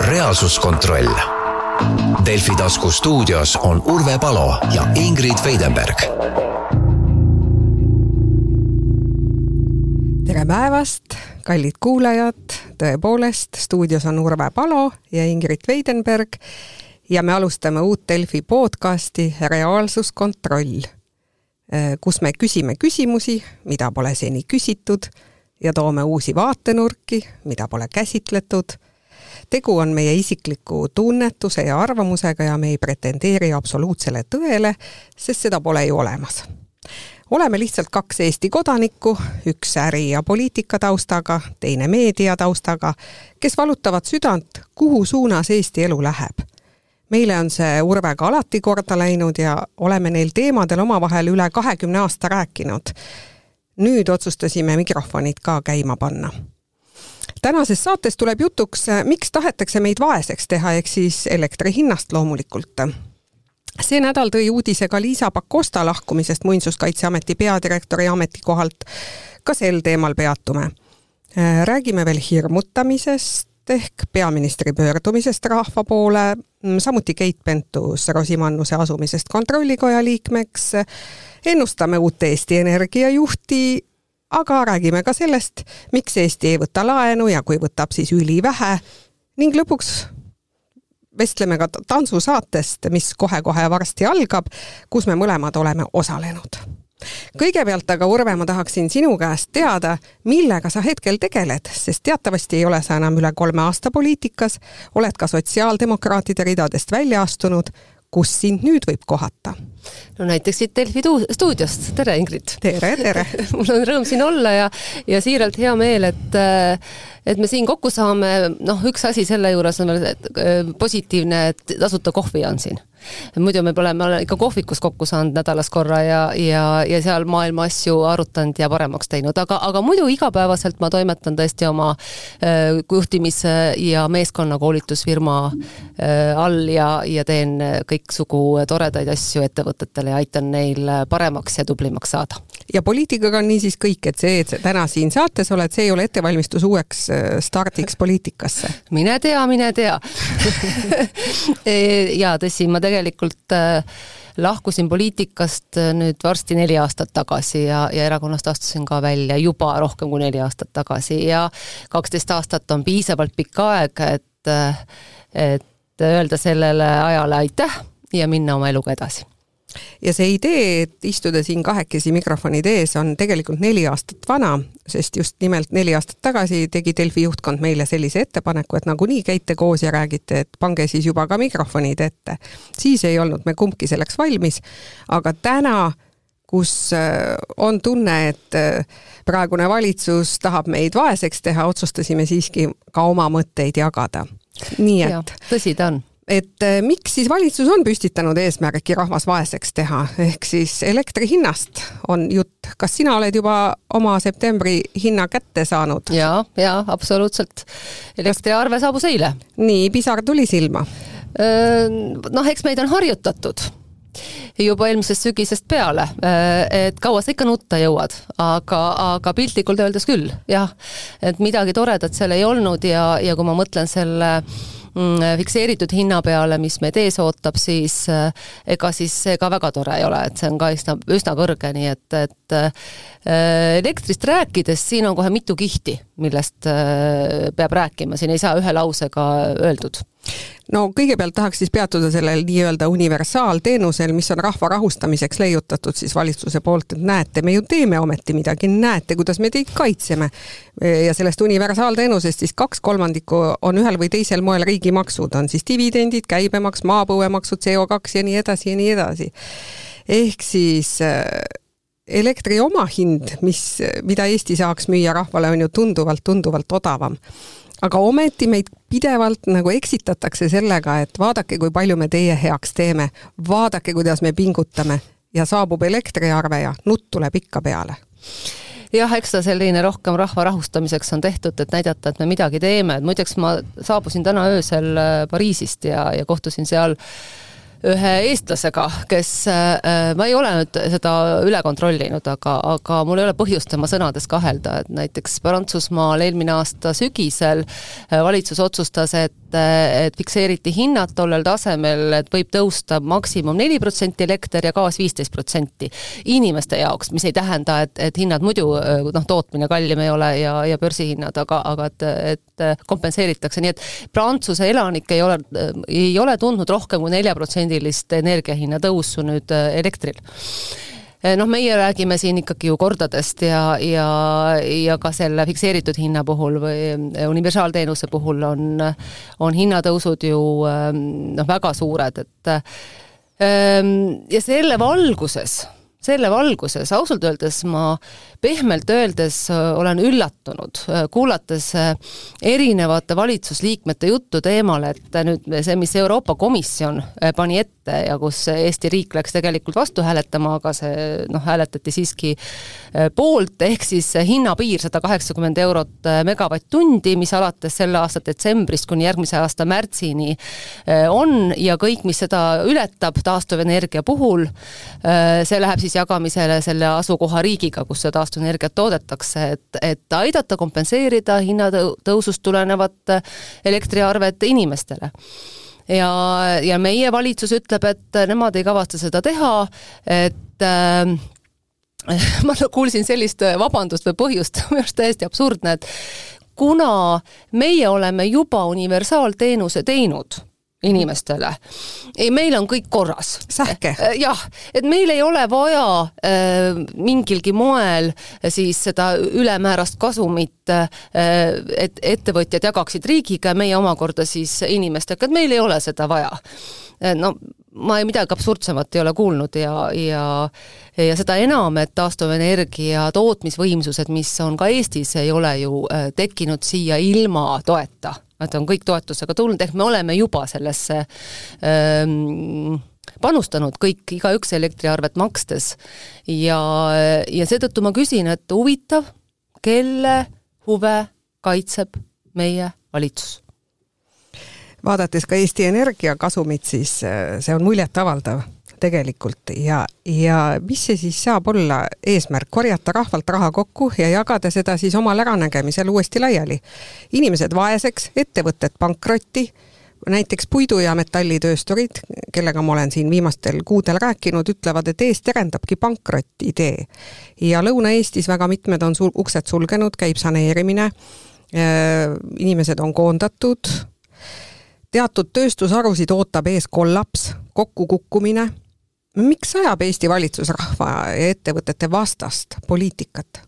reaalsuskontroll. Delfi tasku stuudios on Urve Palo ja Ingrid Veidenberg. tere päevast, kallid kuulajad, tõepoolest stuudios on Urve Palo ja Ingrid Veidenberg ja me alustame uut Delfi podcasti Reaalsuskontroll, kus me küsime küsimusi, mida pole seni küsitud ja toome uusi vaatenurki, mida pole käsitletud tegu on meie isikliku tunnetuse ja arvamusega ja me ei pretendeeri absoluutsele tõele, sest seda pole ju olemas. oleme lihtsalt kaks Eesti kodanikku, üks äri- ja poliitika taustaga, teine meedia taustaga, kes valutavad südant, kuhu suunas Eesti elu läheb meile on see Urvega alati korda läinud ja oleme neil teemadel omavahel üle kahekümne aasta rääkinud. nüüd otsustasime mikrofonid ka käima panna tänases saates tuleb jutuks, miks tahetakse meid vaeseks teha, ehk siis elektri hinnast loomulikult. see nädal tõi uudise ka Liisa Pakosta lahkumisest Muinsuskaitseameti peadirektori ametikohalt. ka sel teemal peatume. räägime veel hirmutamisest ehk peaministri pöördumisest rahva poole, samuti Keit Pentus-Rosimannuse asumisest kontrollikoja liikmeks, ennustame uut Eesti Energia juhti aga räägime ka sellest, miks Eesti ei võta laenu ja kui võtab, siis ülivähe ning lõpuks vestleme ka tantsusaatest, mis kohe-kohe varsti algab, kus me mõlemad oleme osalenud. kõigepealt aga, Urve, ma tahaksin sinu käest teada, millega sa hetkel tegeled, sest teatavasti ei ole sa enam üle kolme aasta poliitikas, oled ka sotsiaaldemokraatide ridadest välja astunud, kus sind nüüd võib kohata? no näiteks siit Delfi stuudiost, tere Ingrid! tere, tere! mul on rõõm siin olla ja, ja siiralt hea meel, et et me siin kokku saame, noh, üks asi selle juures on veel positiivne, et tasuta kohvi on siin muidu me pole, me oleme ikka kohvikus kokku saanud nädalas korra ja, ja, ja seal maailma asju arutanud ja paremaks teinud, aga, aga muidu igapäevaselt ma toimetan tõesti oma äh, juhtimise ja meeskonnakoolitusfirma äh, all ja, ja teen kõiksugu toredaid asju ettevõtetele ja aitan neil paremaks ja tublimaks saada. Ja poliitikaga on niisiis kõik, et see, et sa täna siin saates oled, see ei ole ettevalmistus uueks äh, stardiks poliitikasse? mine tea, mine tea ja tõsi, ma tegelikult äh, lahkusin poliitikast äh, nüüd varsti neli aastat tagasi ja, ja erakonnast astusin ka välja juba rohkem kui neli aastat tagasi ja kaksteist aastat on piisavalt pikk aeg, et, et öelda sellele ajale aitäh ja minna oma eluga edasi ja see idee, et istuda siin kahekesi mikrofonide ees, on tegelikult neli aastat vana, sest just nimelt neli aastat tagasi tegi Delfi juhtkond meile sellise ettepaneku, et nagunii käite koos ja räägite, et pange siis juba ka mikrofonid ette. siis ei olnud me kumbki selleks valmis, aga täna kus äh, on tunne, et äh, praegune valitsus tahab meid vaeseks teha, otsustasime siiski ka oma mõtteid jagada. nii et. tõsi ta on et eh, miks siis valitsus on püstitanud eesmärki rahvas vaeseks teha, ehk siis elektri hinnast on jutt. kas sina oled juba oma septembri hinna kätte saanud? ja, ja absoluutselt. elektriarve saabus eile. nii, pisar tuli silma? Noh, eks meid on harjutatud juba eelmisest sügisest peale, et kaua sa ikka nutta jõuad, aga, aga piltlikult öeldes küll, jah. et midagi toredat seal ei olnud ja, ja kui ma mõtlen selle äh, fikseeritud hinna peale, mis meid ees ootab, siis äh, ega siis see ka väga tore ei ole, et see on ka üsna, üsna kõrge, nii et, et äh, elektrist rääkides siin on kohe mitu kihti, millest äh, peab rääkima, siin ei saa ühe lausega öeldud no kõigepealt tahaks siis peatuda sellel nii-öelda universaalteenusel, mis on rahva rahustamiseks leiutatud siis valitsuse poolt, et näete, me ju teeme ometi midagi, näete, kuidas me teid kaitseme. ja sellest universaalteenusest siis kaks kolmandikku on ühel või teisel moel riigimaksud, on siis dividendid, käibemaks, maapõuemaksud, CO2 ja nii edasi ja nii edasi. ehk siis äh, elektri omahind, mis, mida Eesti saaks müüa rahvale, on ju tunduvalt-tunduvalt odavam aga ometi meid pidevalt nagu eksitatakse sellega, et vaadake, kui palju me teie heaks teeme, vaadake, kuidas me pingutame. Ja saabub elektriarve ja nutt tuleb ikka peale. Jah, eks ta selline rohkem rahva rahustamiseks on tehtud, et näidata, et me midagi teeme, et muideks ma saabusin täna öösel äh, Pariisist ja, ja kohtusin seal ühe eestlasega, kes, äh, ma ei ole nüüd seda üle kontrollinud, aga, aga mul ei ole põhjust tema sõnades kahelda, et näiteks Prantsusmaal eelmine aasta sügisel äh, valitsus otsustas, et et fikseeriti hinnad tollel tasemel, et võib tõusta maksimum neli protsenti elekter ja gaas viisteist protsenti. inimeste jaoks, mis ei tähenda, et, et hinnad muidu noh, tootmine kallim ei ole ja, ja börsihinnad, aga, aga et, et kompenseeritakse, nii et Prantsuse elanik ei ole, ei ole tundnud rohkem kui nelja protsendi protsendilist energiahinna tõusu nüüd äh, elektril. Äh, noh, meie räägime siin ikkagi ju kordadest ja, ja, ja ka selle fikseeritud hinna puhul või äh, universaalteenuse puhul on, on hinnatõusud ju noh, väga suured, et ja selle valguses selle valguses ausalt öeldes ma pehmelt öeldes olen üllatunud, kuulates erinevate valitsusliikmete juttu teemal, et nüüd see, mis Euroopa Komisjon pani ette ja kus Eesti riik läks tegelikult vastu hääletama, aga see noh, hääletati siiski poolt, ehk siis hinnapiir sada kaheksakümmend eurot megavatt-tundi, mis alates selle aasta detsembrist kuni järgmise aasta märtsini on ja kõik, mis seda ületab taastuvenergia puhul, see läheb siis jagamisele selle asukohariigiga, kus seda taastuvenergiat toodetakse, et, et aidata kompenseerida hinnatõusust tulenevat elektriarvet inimestele. Ja, ja meie valitsus ütleb, et nemad ei kavatse seda teha, et äh, ma kuulsin sellist vabandust või põhjust, minu arust täiesti absurdne, et kuna meie oleme juba universaalteenuse teinud inimestele. ei, meil on kõik korras. sähke. Äh, jah, et meil ei ole vaja äh, mingilgi moel siis seda ülemäärast kasumit äh,, et ettevõtjad jagaksid riigiga ja meie omakorda siis inimestega, et meil ei ole seda vaja no ma ei midagi absurdsemat ei ole kuulnud ja, ja ja seda enam, et taastuvenergia tootmisvõimsused, mis on ka Eestis, ei ole ju tekkinud siia ilma toeta nad on kõik toetusega tulnud, ehk me oleme juba sellesse ähm, panustanud kõik, igaüks elektriarvet makstes. ja, ja seetõttu ma küsin, et huvitav, kelle huve kaitseb meie valitsus? vaadates ka Eesti Energia kasumit, siis äh, see on muljetavaldav tegelikult ja, ja mis see siis saab olla eesmärk, korjata rahvalt raha kokku ja jagada seda siis omal äranägemisel uuesti laiali. inimesed vaeseks, ettevõtted pankrotti, näiteks puidu- ja metallitöösturid, kellega ma olen siin viimastel kuudel rääkinud, ütlevad, et ees terendabki pankroti idee. ja Lõuna-Eestis väga mitmed on sul-, uksed sulgenud, käib saneerimine, inimesed on koondatud, teatud tööstusharusid ootab ees kollaps, kokkukukkumine miks ajab Eesti valitsus rahva ja ettevõtete vastast poliitikat?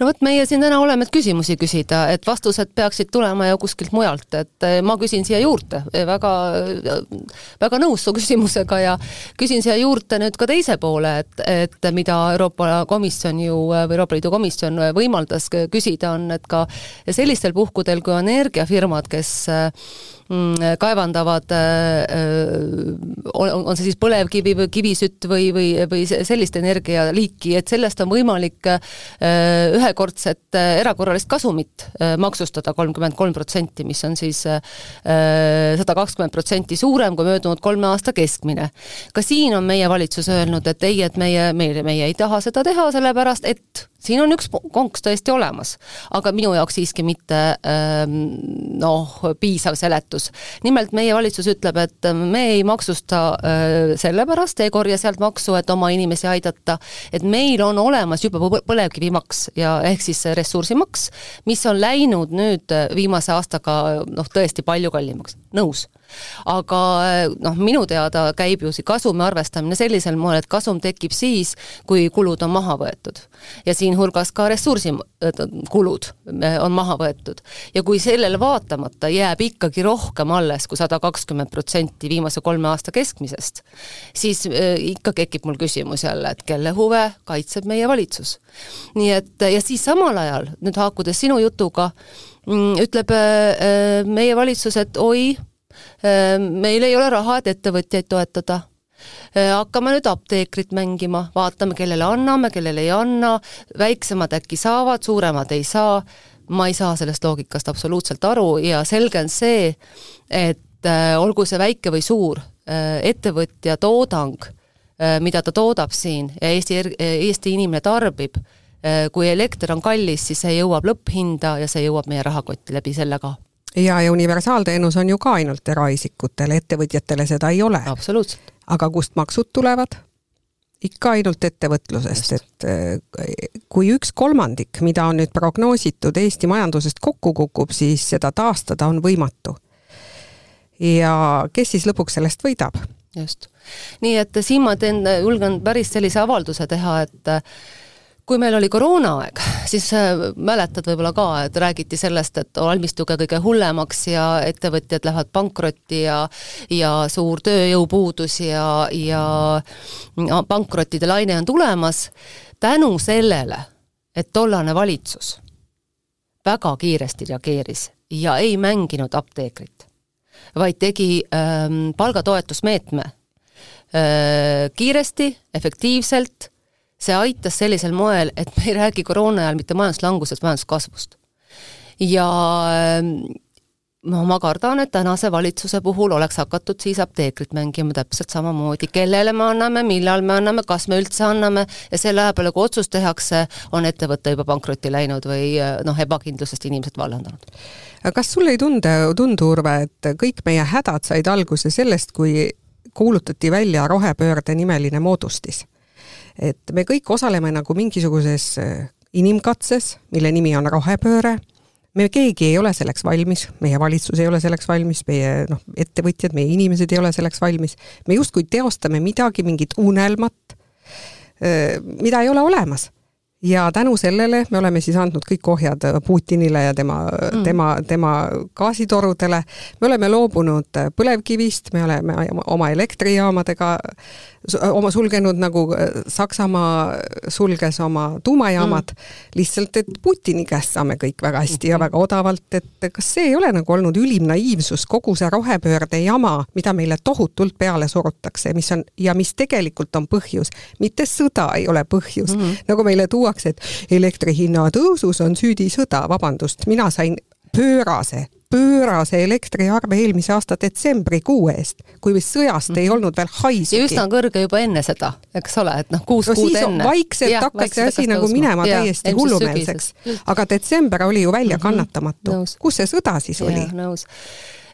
no vot, meie siin täna oleme, et küsimusi küsida, et vastused peaksid tulema ju kuskilt mujalt, et eh, ma küsin siia juurde, eh, väga, väga nõus su küsimusega ja küsin siia juurde nüüd ka teise poole, et, et mida Euroopa Komisjon ju, või Euroopa Liidu Komisjon võimaldas küsida, on, et ka sellistel puhkudel, kui energiafirmad, kes kaevandavad, äh, äh, on, on see siis põlevkivi või kivisütt või, või, või sellist energialiiki, et sellest on võimalik äh, ühekordset erakorralist kasumit maksustada kolmkümmend kolm protsenti, mis on siis sada kakskümmend protsenti suurem kui möödunud kolme aasta keskmine. ka siin on meie valitsus öelnud, et ei, et meie, meie, meie ei taha seda teha, sellepärast et siin on üks konks tõesti olemas, aga minu jaoks siiski mitte ähm, noh, piisav seletus. nimelt meie valitsus ütleb, et me ei maksusta äh, sellepärast, ei korja sealt maksu, et oma inimesi aidata, et meil on olemas juba põlevkivimaks ja ehk siis ressursimaks, mis on läinud nüüd viimase aastaga noh, tõesti palju kallimaks, nõus aga noh, minu teada käib ju see kasumi arvestamine sellisel moel, et kasum tekib siis, kui kulud on maha võetud. ja siinhulgas ka ressursikulud äh, on maha võetud. ja kui sellele vaatamata jääb ikkagi rohkem alles kui sada kakskümmend protsenti viimase kolme aasta keskmisest, siis ikka tekib mul küsimus jälle, et kelle huve kaitseb meie valitsus. nii et ja siis samal ajal, nüüd haakudes sinu jutuga, mm, ütleb meie valitsus, et oi, meil ei ole raha, et ettevõtjaid toetada. Ehm, hakkame nüüd apteekrit mängima, vaatame, kellele anname, kellele ei anna, väiksemad äkki saavad, suuremad ei saa, ma ei saa sellest loogikast absoluutselt aru ja selge on see, et äh, olgu see väike või suur, ettevõtja toodang, mida ta toodab siin ja Eesti, Eesti inimene tarbib, kui elekter on kallis, siis see jõuab lõpphinda ja see jõuab meie rahakotti läbi selle ka ja, ja universaalteenus on ju ka ainult eraisikutele, ettevõtjatele seda ei ole. absoluutselt. aga kust maksud tulevad? ikka ainult ettevõtlusest, et eh, kui üks kolmandik, mida on nüüd prognoositud Eesti majandusest kokku kukub, siis seda taastada on võimatu. ja kes siis lõpuks sellest võidab? just. nii et siin ma teen, julgen päris sellise avalduse teha, et kui meil oli koroonaaeg, siis äh, mäletad võib-olla ka, et räägiti sellest, et valmistuge kõige hullemaks ja ettevõtjad lähevad pankrotti ja ja suur tööjõupuudus ja, ja pankrottide laine on tulemas, tänu sellele, et tollane valitsus väga kiiresti reageeris ja ei mänginud apteekrit, vaid tegi ähm, palgatoetusmeetme äh, kiiresti, efektiivselt see aitas sellisel moel, et me ei räägi koroona ajal mitte majanduslangusest, majanduskasvust. ja no ma kardan, et tänase valitsuse puhul oleks hakatud siis apteekrit mängima täpselt samamoodi, kellele me anname, millal me anname, kas me üldse anname ja selle aja peale, kui otsus tehakse, on ettevõte juba pankrotti läinud või noh, ebakindlusest inimesed vallandanud. kas sulle ei tunde, tundu, Urve, et kõik meie hädad said alguse sellest, kui kuulutati välja rohepöörde nimeline moodustis? Et me kõik osaleme nagu mingisuguses äh, inimkatses, mille nimi on rohepööre, me keegi ei ole selleks valmis, meie valitsus ei ole selleks valmis, meie noh, ettevõtjad, meie inimesed ei ole selleks valmis, me justkui teostame midagi, mingit unelmat, äh, mida ei ole olemas ja tänu sellele me oleme siis andnud kõik ohjad Putinile ja tema mm., tema, tema gaasitorudele. me oleme loobunud põlevkivist, me oleme oma elektrijaamadega oma sulgenud, nagu Saksamaa sulges oma tuumajaamad mm., lihtsalt et Putini käest saame kõik väga hästi ja väga odavalt, et kas see ei ole nagu olnud ülim naiivsus, kogu see rohepöörde jama, mida meile tohutult peale surutakse, mis on ja mis tegelikult on põhjus, mitte sõda ei ole põhjus mm, -hmm. nagu meile tuuakse tuuakse, et elektri hinna tõusus on süüdi sõda, vabandust, mina sain pöörase pöörase elektriarve eelmise aasta detsembrikuu eest, kui sõjast ei mhm. olnud veel haisugi. ja üsna kõrge juba enne seda, eks ole, et noh, kuus no, kuud enne. vaikselt ja, hakkas see asi nagu minema ja, täiesti hullumeelseks. aga detsember oli ju väljakannatamatu mm. -hmm. kus see sõda siis ja, oli? nõus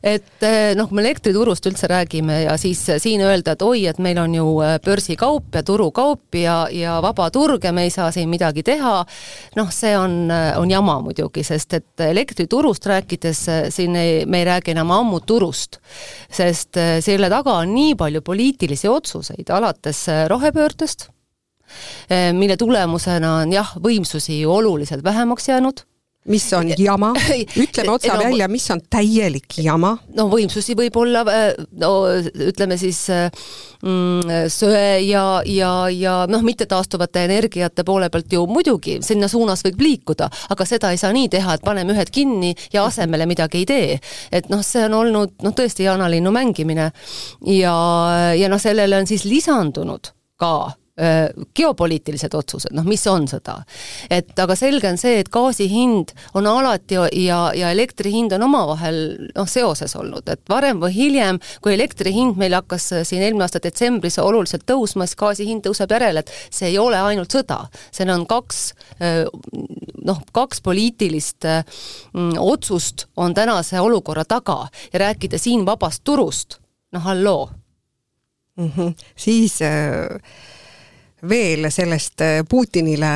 et eh, noh, kui me elektriturust üldse räägime ja siis eh, siin öelda, et oi, et meil on ju eh, börsikaup ja turukaup ja, ja vaba turg ja me ei saa siin midagi teha, noh, see on, on jama muidugi, sest et elektriturust rääkides siin ei, me ei räägi enam ammu turust, sest selle taga on nii palju poliitilisi otsuseid, alates rohepöördest, mille tulemusena on jah, võimsusi ju oluliselt vähemaks jäänud mis on jama, ütleme otsa no, välja, mis on täielik jama. no võimsusi võib olla, äh, no ütleme siis äh, mm, söe ja, ja, ja noh, mittetaastuvate energiate poole pealt ju muidugi sinna suunas võib liikuda, aga seda ei saa nii teha, et paneme ühed kinni ja asemele midagi ei tee. et noh, see on olnud noh, tõesti jaanalinnu mängimine ja, ja noh, sellele on siis lisandunud ka geopoliitilised otsused, noh, mis on seda. et aga selge on see, et gaasi hind on alati ja, ja elektri hind on omavahel noh, seoses olnud, et varem või hiljem, kui elektri hind meil hakkas siin eelmine aasta detsembris oluliselt tõusma, siis gaasi hind tõuseb järele, et see ei ole ainult sõda, seal on kaks noh, kaks poliitilist mm, otsust on tänase olukorra taga ja rääkida siin vabast turust, noh halloo mm. -hmm. siis äh veel sellest äh, Putinile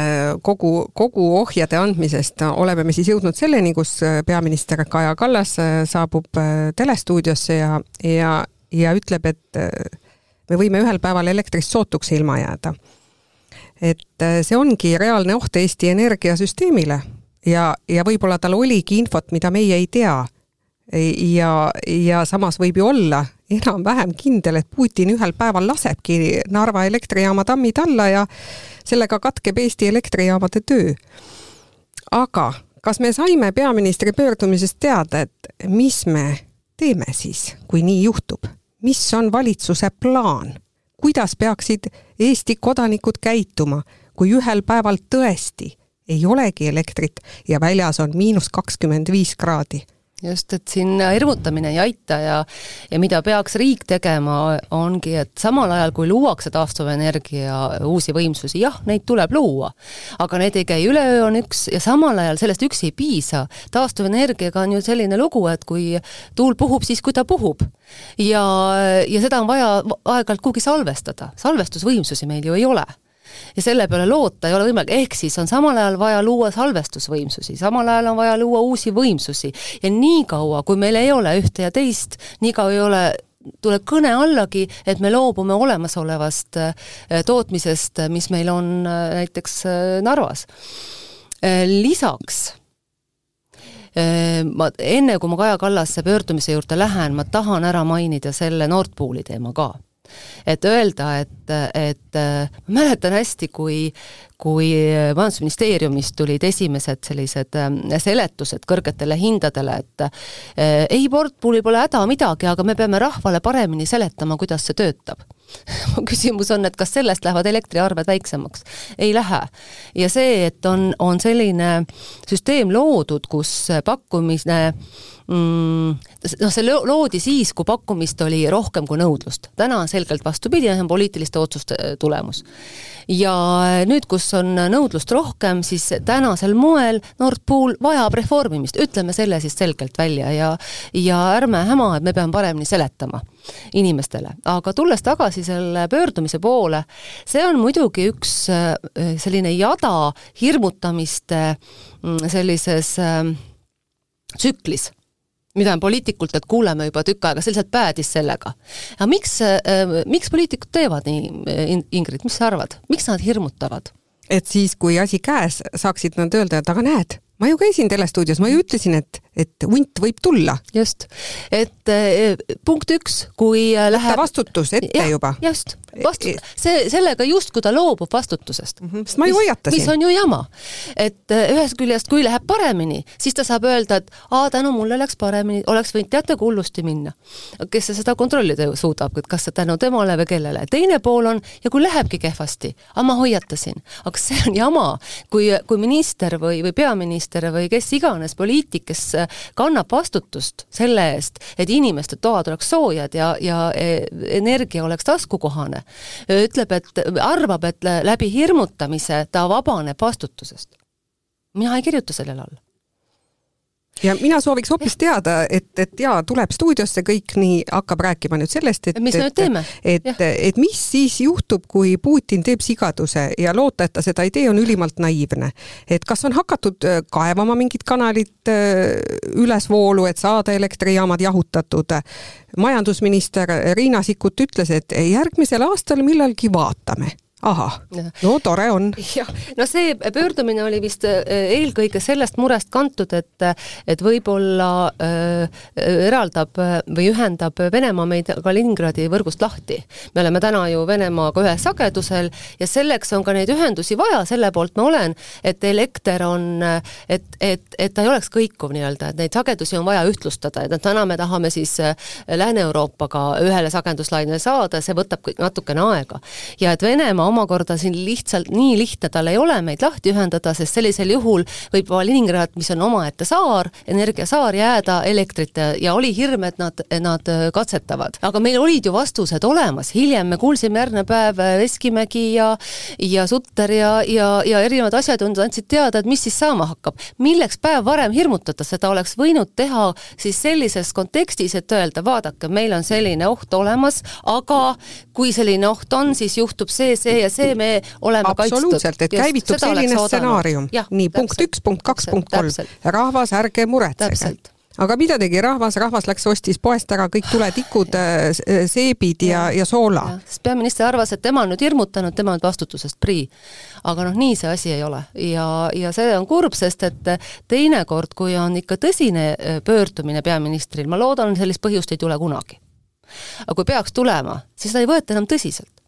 kogu, kogu ohjade andmisest oleme me siis jõudnud selleni, kus äh, peaminister Kaja Kallas äh, saabub telestuudiosse ja, ja, ja ütleb, et me võime ühel päeval elektrist sootuks ilma jääda. et see ongi reaalne oht Eesti energiasüsteemile ja, ja võib-olla tal oligi infot, mida meie ei tea. ja, ja samas võib ju olla, enam-vähem kindel, et Putin ühel päeval lasebki Narva elektrijaama tammid alla ja sellega katkeb Eesti elektrijaamade töö. aga kas me saime peaministri pöördumisest teada, et mis me teeme siis, kui nii juhtub? mis on valitsuse plaan? kuidas peaksid Eesti kodanikud käituma, kui ühel päeval tõesti ei olegi elektrit ja väljas on miinus kakskümmend viis kraadi? Just, et siin hirmutamine ei aita ja ja mida peaks riik tegema, ongi, et samal ajal, kui luuakse taastuvenergia uusi võimsusi, jah, neid tuleb luua, aga need ei käi üleöö, on üks, ja samal ajal sellest üksi ei piisa. taastuvenergiaga on ju selline lugu, et kui tuul puhub, siis kui ta puhub. ja, ja seda on vaja aeg-ajalt kuhugi salvestada, salvestusvõimsusi meil ju ei ole ja selle peale loota ei ole võimalik, ehk siis on samal ajal vaja luua salvestusvõimsusi, samal ajal on vaja luua uusi võimsusi. Ja niikaua, kui meil ei ole ühte ja teist, niikaua ei ole tuleb kõne allagi, et me loobume olemasolevast äh, tootmisest, mis meil on äh, näiteks äh, Narvas. Lisaks ma enne, kui ma Kaja Kallase pöördumise juurde lähen, ma tahan ära mainida selle Nord Pooli teema ka et öelda, et, et ma mäletan hästi, kui, kui Majandusministeeriumist tulid esimesed sellised ähm, seletused kõrgetele hindadele, et äh, ei, Portpoolil pole häda midagi, aga me peame rahvale paremini seletama, kuidas see töötab mu küsimus on, et kas sellest lähevad elektriarved väiksemaks? ei lähe. ja see, et on, on selline süsteem loodud, kus pakkumine mm, noh, see loodi siis, kui pakkumist oli rohkem kui nõudlust. täna on selgelt vastupidi, see on poliitiliste otsuste tulemus ja nüüd, kus on nõudlust rohkem, siis tänasel moel Nord Pool vajab reformimist, ütleme selle siis selgelt välja ja ja ärme häma, et me peame paremini seletama inimestele. aga tulles tagasi selle pöördumise poole, see on muidugi üks äh, selline jada hirmutamiste mm, sellises äh, tsüklis mida me poliitikultelt kuuleme juba tükk aega, see lihtsalt päädis sellega. aga miks äh,, miks poliitikud teevad nii, äh, Ingrid, mis sa arvad, miks nad hirmutavad? et siis, kui asi käes, saaksid nad öelda, et aga näed, ma ju käisin telestuudios, ma ju ütlesin, et, et hunt võib tulla. just, et äh, punkt üks, kui äh, läheb vastutus ette ja, juba. just, vastu-, see, sellega justkui ta loobub vastutusest mm. -hmm, sest ma ju hoiatasin. mis on ju jama. et äh, ühest küljest, kui läheb paremini, siis ta saab öelda, et aa, tänu mulle läks paremini, oleks võinud teate kui hullusti minna. kes seda kontrollida ju suudab, et kas see tänu temale või kellele. teine pool on, ja kui lähebki kehvasti, aga ma hoiatasin. aga see on jama, kui, kui minister või, või peaminister või kes iganes poliitik, kes äh, kannab vastutust selle eest, et inimeste toad oleks soojad ja, ja e, energia oleks taskukohane, ütleb, et arvab, et läbi hirmutamise ta vabaneb vastutusest. mina ei kirjuta sellele alla ja mina sooviks hoopis teada, et, et jaa, tuleb stuudiosse kõik nii, hakkab rääkima nüüd sellest, et mis me nüüd teeme? et, et, et mis siis juhtub, kui Putin teeb sigaduse ja loota, et ta seda ei tee, on ülimalt naiivne. et kas on hakatud äh, kaevama mingit kanalit äh, ülesvoolu, et saada elektrijaamad jahutatud? majandusminister Riina Sikkut ütles, et järgmisel aastal millalgi vaatame ahah, no tore on. jah, no see pöördumine oli vist äh, eelkõige sellest murest kantud, et et võib-olla äh, eraldab või ühendab Venemaa meid Kaliningradi võrgust lahti. me oleme täna ju Venemaaga ühes sagedusel ja selleks on ka neid ühendusi vaja, selle poolt ma olen, et elekter on, et, et, et ta ei oleks kõikuv nii-öelda, et neid sagedusi on vaja ühtlustada, et täna me tahame siis äh, Lääne-Euroopaga ühele sageduslainele saada, see võtab kõik natukene aega. ja et Venemaa omakorda siin lihtsalt nii lihtne tal ei ole meid lahti ühendada, sest sellisel juhul võib Kaliningrad, mis on omaette saar, energiasaar, jääda elektrita ja oli hirm, et nad, nad katsetavad. aga meil olid ju vastused olemas, hiljem me kuulsime järgmine päev Veskimägi ja ja Sutter ja, ja, ja erinevad asjatundjad andsid teada, et mis siis saama hakkab. milleks päev varem hirmutada, seda oleks võinud teha siis sellises kontekstis, et öelda, vaadake, meil on selline oht olemas, aga kui selline oht on, siis juhtub see, see ja see, me oleme absoluutselt, et käivitub selline stsenaarium. nii, punkt üks, punkt kaks, punkt kolm. rahvas, ärge muretsege. Aga mida tegi rahvas, rahvas läks, ostis poest ära kõik tuletikud, äh, seebid ja, ja, ja soola. sest peaminister arvas, et tema on nüüd hirmutanud, tema on vastutusest prii. aga noh, nii see asi ei ole. Ja, ja see on kurb, sest et teinekord, kui on ikka tõsine äh, pöördumine peaministril, ma loodan, sellist põhjust ei tule kunagi. aga kui peaks tulema, siis seda ei võeta enam tõsiselt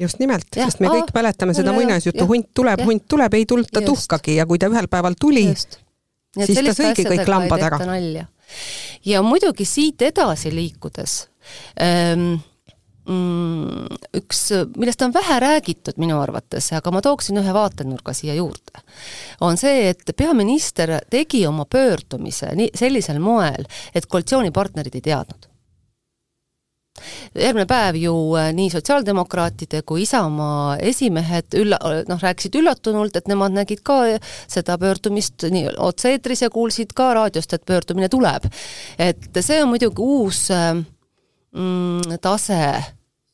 just nimelt, sest me kõik mäletame seda muinasjuttu, hunt tuleb, hunt tuleb, ei tulta just. tuhkagi ja kui ta ühel päeval tuli, siis ta sõigi kõik lambad ära. ja muidugi siit edasi liikudes ähm, mm, üks, millest on vähe räägitud minu arvates, aga ma tooksin ühe vaatenurga siia juurde, on see, et peaminister tegi oma pöördumise nii, sellisel moel, et koalitsioonipartnerid ei teadnud järgmine päev ju äh, nii sotsiaaldemokraatide kui Isamaa esimehed ülla-, noh, rääkisid üllatunult, et nemad nägid ka seda pöördumist nii otse-eetris ja kuulsid ka raadiost, et pöördumine tuleb. et see on muidugi uus äh, mm, tase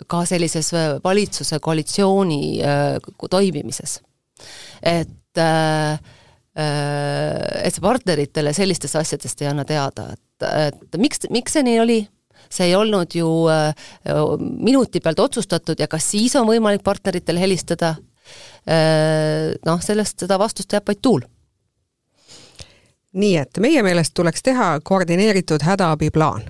ka sellises äh, valitsuse koalitsiooni äh, toimimises. et äh, et sa partneritele sellistest asjadest ei anna teada, et, et miks, miks see nii oli, see ei olnud ju äh, minuti pealt otsustatud ja kas siis on võimalik partneritele helistada? Äh,, noh, sellest, seda vastust teab vaid tuul. Nii et meie meelest tuleks teha koordineeritud hädaabiplaan.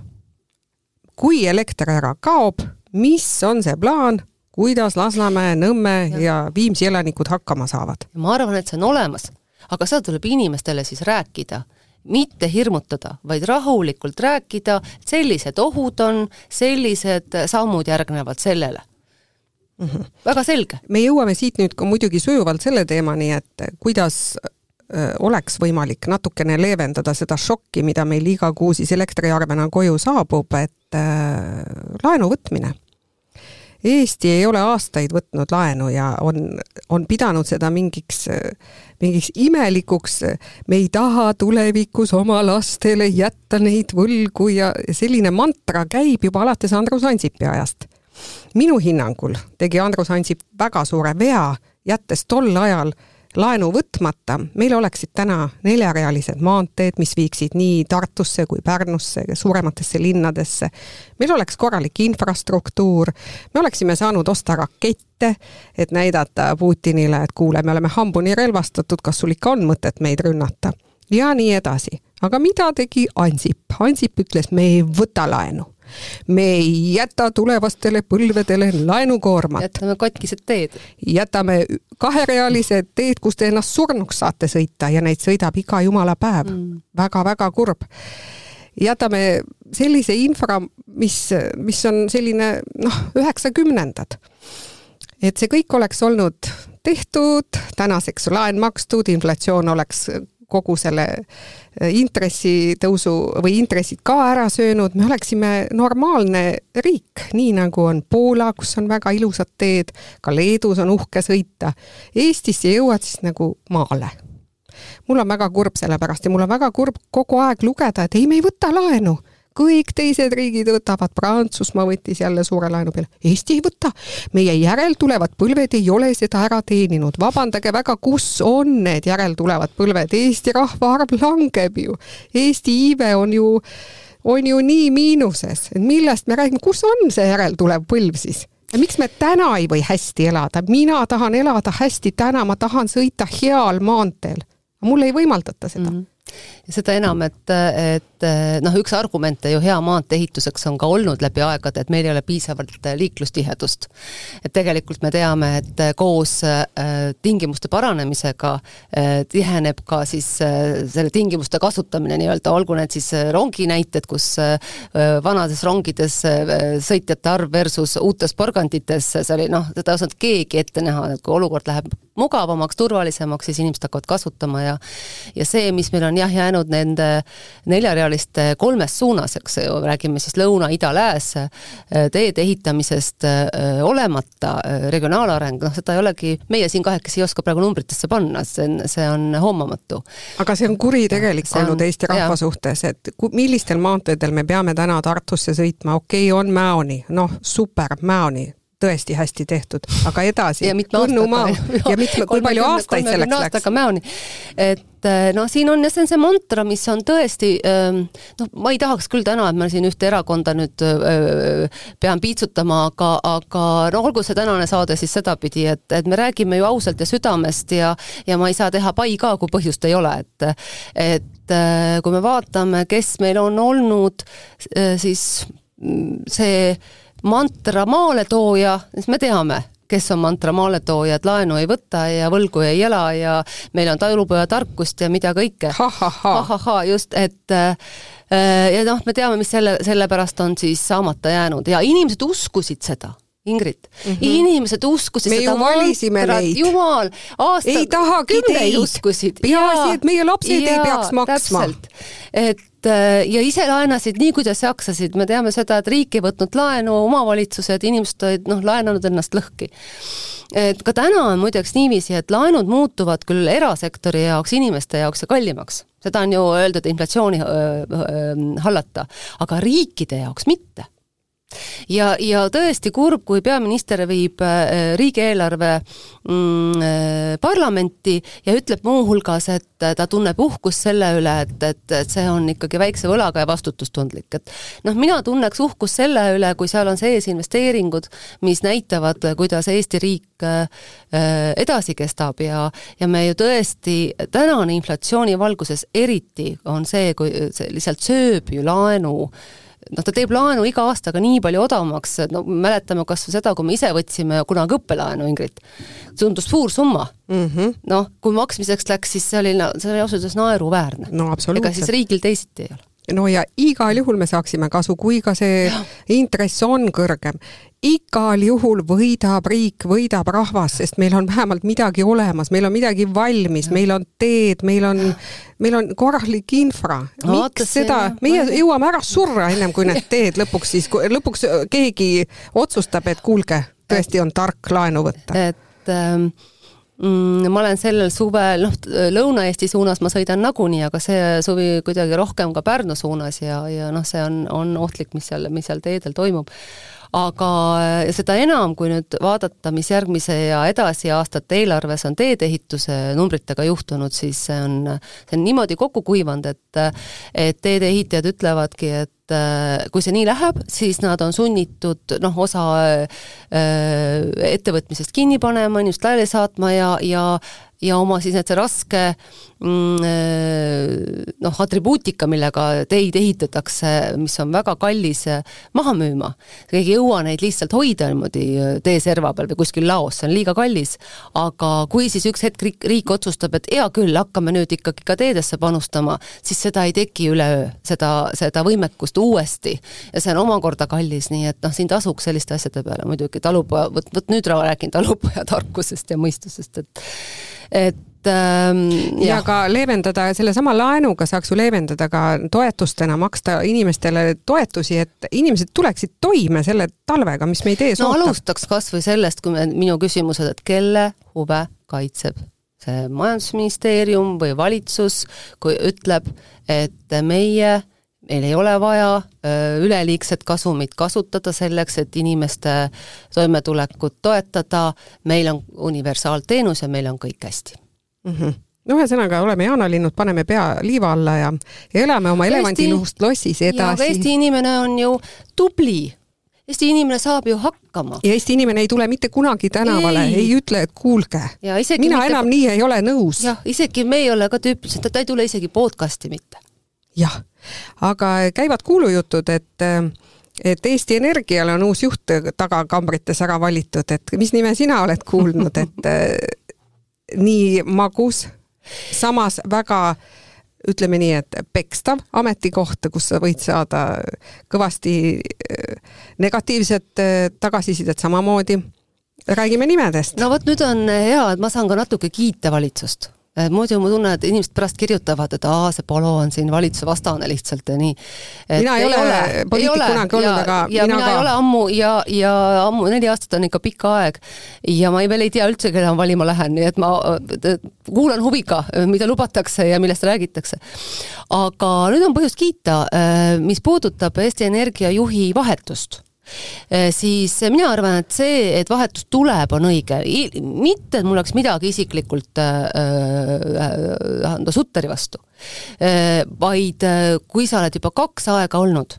kui elekter ära kaob, mis on see plaan, kuidas Lasnamäe, Nõmme ja, ja Viimsi elanikud hakkama saavad? ma arvan, et see on olemas, aga seda tuleb inimestele siis rääkida mitte hirmutada, vaid rahulikult rääkida, sellised ohud on, sellised sammud järgnevad sellele mm. -hmm. väga selge. me jõuame siit nüüd ka muidugi sujuvalt selle teemani, et kuidas oleks võimalik natukene leevendada seda šokki, mida meil iga kuu siis elektriarvena koju saabub, et äh, laenu võtmine. Eesti ei ole aastaid võtnud laenu ja on, on pidanud seda mingiks, mingiks imelikuks, me ei taha tulevikus oma lastele jätta neid võlgu ja selline mantra käib juba alates Andrus Ansipi ajast. minu hinnangul tegi Andrus Ansip väga suure vea, jättes tol ajal äh, laenu võtmata, meil oleksid täna neljarealised maanteed, mis viiksid nii Tartusse kui Pärnusse, suurematesse linnadesse. meil oleks korralik infrastruktuur, me oleksime saanud osta rakette, et näidata Putinile, et kuule, me oleme hambuni relvastatud, kas sul ikka on mõtet meid rünnata? ja nii edasi. aga mida tegi Ansip? Ansip ütles, me ei võta laenu me ei jäta tulevastele põlvedele laenukoormat. jätame katkised teed. jätame kaherealised teed, kus te ennast surnuks saate sõita ja neid sõidab iga jumala päev mm.. väga-väga kurb. jätame sellise infra, mis, mis on selline noh, üheksakümnendad. et see kõik oleks olnud tehtud, tänaseks laen makstud, inflatsioon oleks kogu selle äh, intressitõusu või intressid ka ära söönud, me oleksime normaalne riik, nii nagu on Poola, kus on väga ilusad teed, ka Leedus on uhke sõita. Eestisse jõuad siis nagu maale mul on väga kurb selle pärast ja mul on väga kurb kogu aeg lugeda, et ei, me ei võta laenu kõik teised riigid võtavad, Prantsusmaa võttis jälle suure laenu peale, Eesti ei võta. meie järeltulevad põlved ei ole seda ära teeninud, vabandage väga, kus on need järeltulevad põlved, Eesti rahvaarv langeb ju. Eesti iive on ju, on ju nii miinuses, et millest me räägime, kus on see järeltulev põlv siis? ja miks me täna ei või hästi elada, mina tahan elada hästi täna, ma tahan sõita heal maanteel. mulle ei võimaldata seda mm. -hmm seda enam, et, et noh, üks argumente ju hea maantee ehituseks on ka olnud läbi aegade, et meil ei ole piisavalt liiklustihedust. et tegelikult me teame, et koos äh, tingimuste paranemisega tiheneb ka siis selle tingimuste kasutamine nii-öelda, olgu need siis rongi näited, kus vanades rongides sõitjate arv versus uutes porgandites, see oli noh, seda ei osanud keegi ette näha, et kui olukord läheb mugavamaks, turvalisemaks, siis inimesed hakkavad kasutama ja ja see, mis meil on jah, jäänud nende neljarealiste kolmes suunas, eks ju, räägime siis lõuna, ida, lääs, teede ehitamisest olemata, regionaalareng, noh, seda ei olegi, meie siin kahekesi ei oska praegu numbritesse panna, see on, see on hoomamatu. aga see on kuritegelik see olnud on, Eesti rahva jah. suhtes, et millistel maanteedel me peame täna Tartusse sõitma, okei okay,, on Mäoni, noh, super, Mäoni, tõesti hästi tehtud, aga edasi. ja mitme aastaga. ja mitme, kui palju aastaid selleks läks? Mäoni. et noh, siin on ja see on see mantra, mis on tõesti ähm, noh, ma ei tahaks küll täna, et ma siin ühte erakonda nüüd äh, pean piitsutama, aga, aga no olgu see tänane saade siis sedapidi, et, et me räägime ju ausalt ja südamest ja ja ma ei saa teha pai ka, kui põhjust ei ole, et et äh, kui me vaatame, kes meil on olnud, siis mm, see mantra maaletooja, siis me teame, kes on mantra maaletooja, et laenu ei võta ja võlgu ei ela ja meil on talupojatarkust ja mida kõike ha,. ha-ha-ha, just, et ja noh, me teame, mis selle, sellepärast on siis saamata jäänud ja inimesed uskusid seda Ingrid mm, -hmm. inimesed uskusid me seda neid. jumal, aasta, ei tahagi teid, peaasi, et meie lapsed jaa, ei peaks maksma. et äh, ja ise laenasid nii, kuidas jaksasid, me teame seda, et riik ei võtnud laenu, omavalitsused, inimesed olid noh, laenanud ennast lõhki. et ka täna on muideks niiviisi, et laenud muutuvad küll erasektori jaoks, inimeste jaoks ja kallimaks, seda on ju öeldud inflatsiooni öö, öö, hallata, aga riikide jaoks mitte ja, ja tõesti kurb, kui peaminister viib äh, riigieelarve mm, äh, parlamenti ja ütleb muuhulgas, et ta tunneb uhkust selle üle, et, et, et see on ikkagi väikse võlaga ja vastutustundlik, et noh, mina tunneks uhkust selle üle, kui seal on sees investeeringud, mis näitavad, kuidas Eesti riik äh, edasi kestab ja, ja me ju tõesti, tänane inflatsiooni valguses eriti on see, kui see lihtsalt sööb ju laenu noh, ta teeb laenu iga aastaga nii palju odavamaks, no mäletame kas või seda, kui me ise võtsime kunagi õppelaenu, Ingrid. tundus suur summa mm -hmm.. noh, kui maksmiseks läks, siis see oli, see oli ausalt öeldes naeruväärne no,. ega siis riigil teisiti ei ole no ja igal juhul me saaksime kasu, kui ka see ja. intress on kõrgem. igal juhul võidab riik, võidab rahvas, sest meil on vähemalt midagi olemas, meil on midagi valmis, meil on teed, meil on, meil on korralik infra. miks seda, meie jõuame ära surra ennem kui need teed lõpuks siis, lõpuks keegi otsustab, et kuulge, tõesti on tark laenu võtta. et ähm mm, ma olen sellel suvel, noh, Lõuna-Eesti suunas ma sõidan nagunii, aga see suvi kuidagi rohkem ka Pärnu suunas ja, ja noh, see on, on ohtlik, mis seal, mis seal teedel toimub aga seda enam, kui nüüd vaadata, mis järgmise ja edasi aastate eelarves on teedeehituse numbritega juhtunud, siis see on, see on niimoodi kokku kuivanud, et et teedeehitajad ütlevadki, et kui see nii läheb, siis nad on sunnitud noh, osa äh, ettevõtmisest kinni panema, inimest laiali saatma ja, ja ja oma siis need see raske mm, äh, noh, atribuutika, millega teid ehitatakse, mis on väga kallis, äh, maha müüma. keegi ei jõua neid lihtsalt hoida niimoodi äh, teeserva peal või kuskil laos, see on liiga kallis. aga kui siis üks hetk riik, riik otsustab, et hea küll, hakkame nüüd ikkagi ka teedesse panustama, siis seda ei teki üleöö, seda, seda võimekust uuesti. ja see on omakorda kallis, nii et noh, siin tasuks selliste asjade peale muidugi talupoja, vot, vot nüüd räägin talupoja tarkusest ja mõistusest, et et ähm, ja ka leevendada, sellesama laenuga saaks ju leevendada ka toetustena, maksta inimestele toetusi, et inimesed tuleksid toime selle talvega, mis meid ees no, ootab. alustaks kas või sellest, kui me, minu küsimused, et kelle huve kaitseb see majandusministeerium või valitsus, kui ütleb, et meie meil ei ole vaja üleliigset kasumit kasutada selleks, et inimeste toimetulekut toetada, meil on universaalteenus ja meil on kõik hästi mm. -hmm no ühesõnaga, oleme jaanalinnud, paneme pea liiva alla ja, ja elame oma elevandiluust lossis edasi. Eesti inimene on ju tubli. Eesti inimene saab ju hakkama. ja Eesti inimene ei tule mitte kunagi tänavale, ei ütle, et kuulge, mina mitte... enam nii ei ole nõus. jah, isegi me ei ole ka tüüpiliselt, ta ei tule isegi podcast'i mitte. Jah aga käivad kuulujutud, et et Eesti Energiale on uus juht tagakambrites ära valitud, et mis nime sina oled kuulnud, et nii magus, samas väga ütleme nii, et pekstav ametikoht, kus sa võid saada kõvasti negatiivset tagasisidet samamoodi. räägime nimedest. no vot, nüüd on hea, et ma saan ka natuke kiita valitsust muidu ma tunnen, et inimesed pärast kirjutavad, et aa, see Palo on siin valitsuse vastane lihtsalt ja nii. mina ei, ole, ole poliitik kunagi olnud, aga ja mina, mina ka. ei ole ammu ja, ja ammu, neli aastat on ikka pikk aeg. ja ma ei, veel ei tea üldse, keda ma valima lähen, nii et ma kuulan huviga, mida lubatakse ja millest räägitakse. aga nüüd on põhjust kiita, äh, mis puudutab Eesti Energia juhi vahetust Äh, siis mina arvan, et see, et vahetus tuleb, on õige. mitte, et mul oleks midagi isiklikult äh, äh, Sutteri vastu äh,, vaid äh, kui sa oled juba kaks aega olnud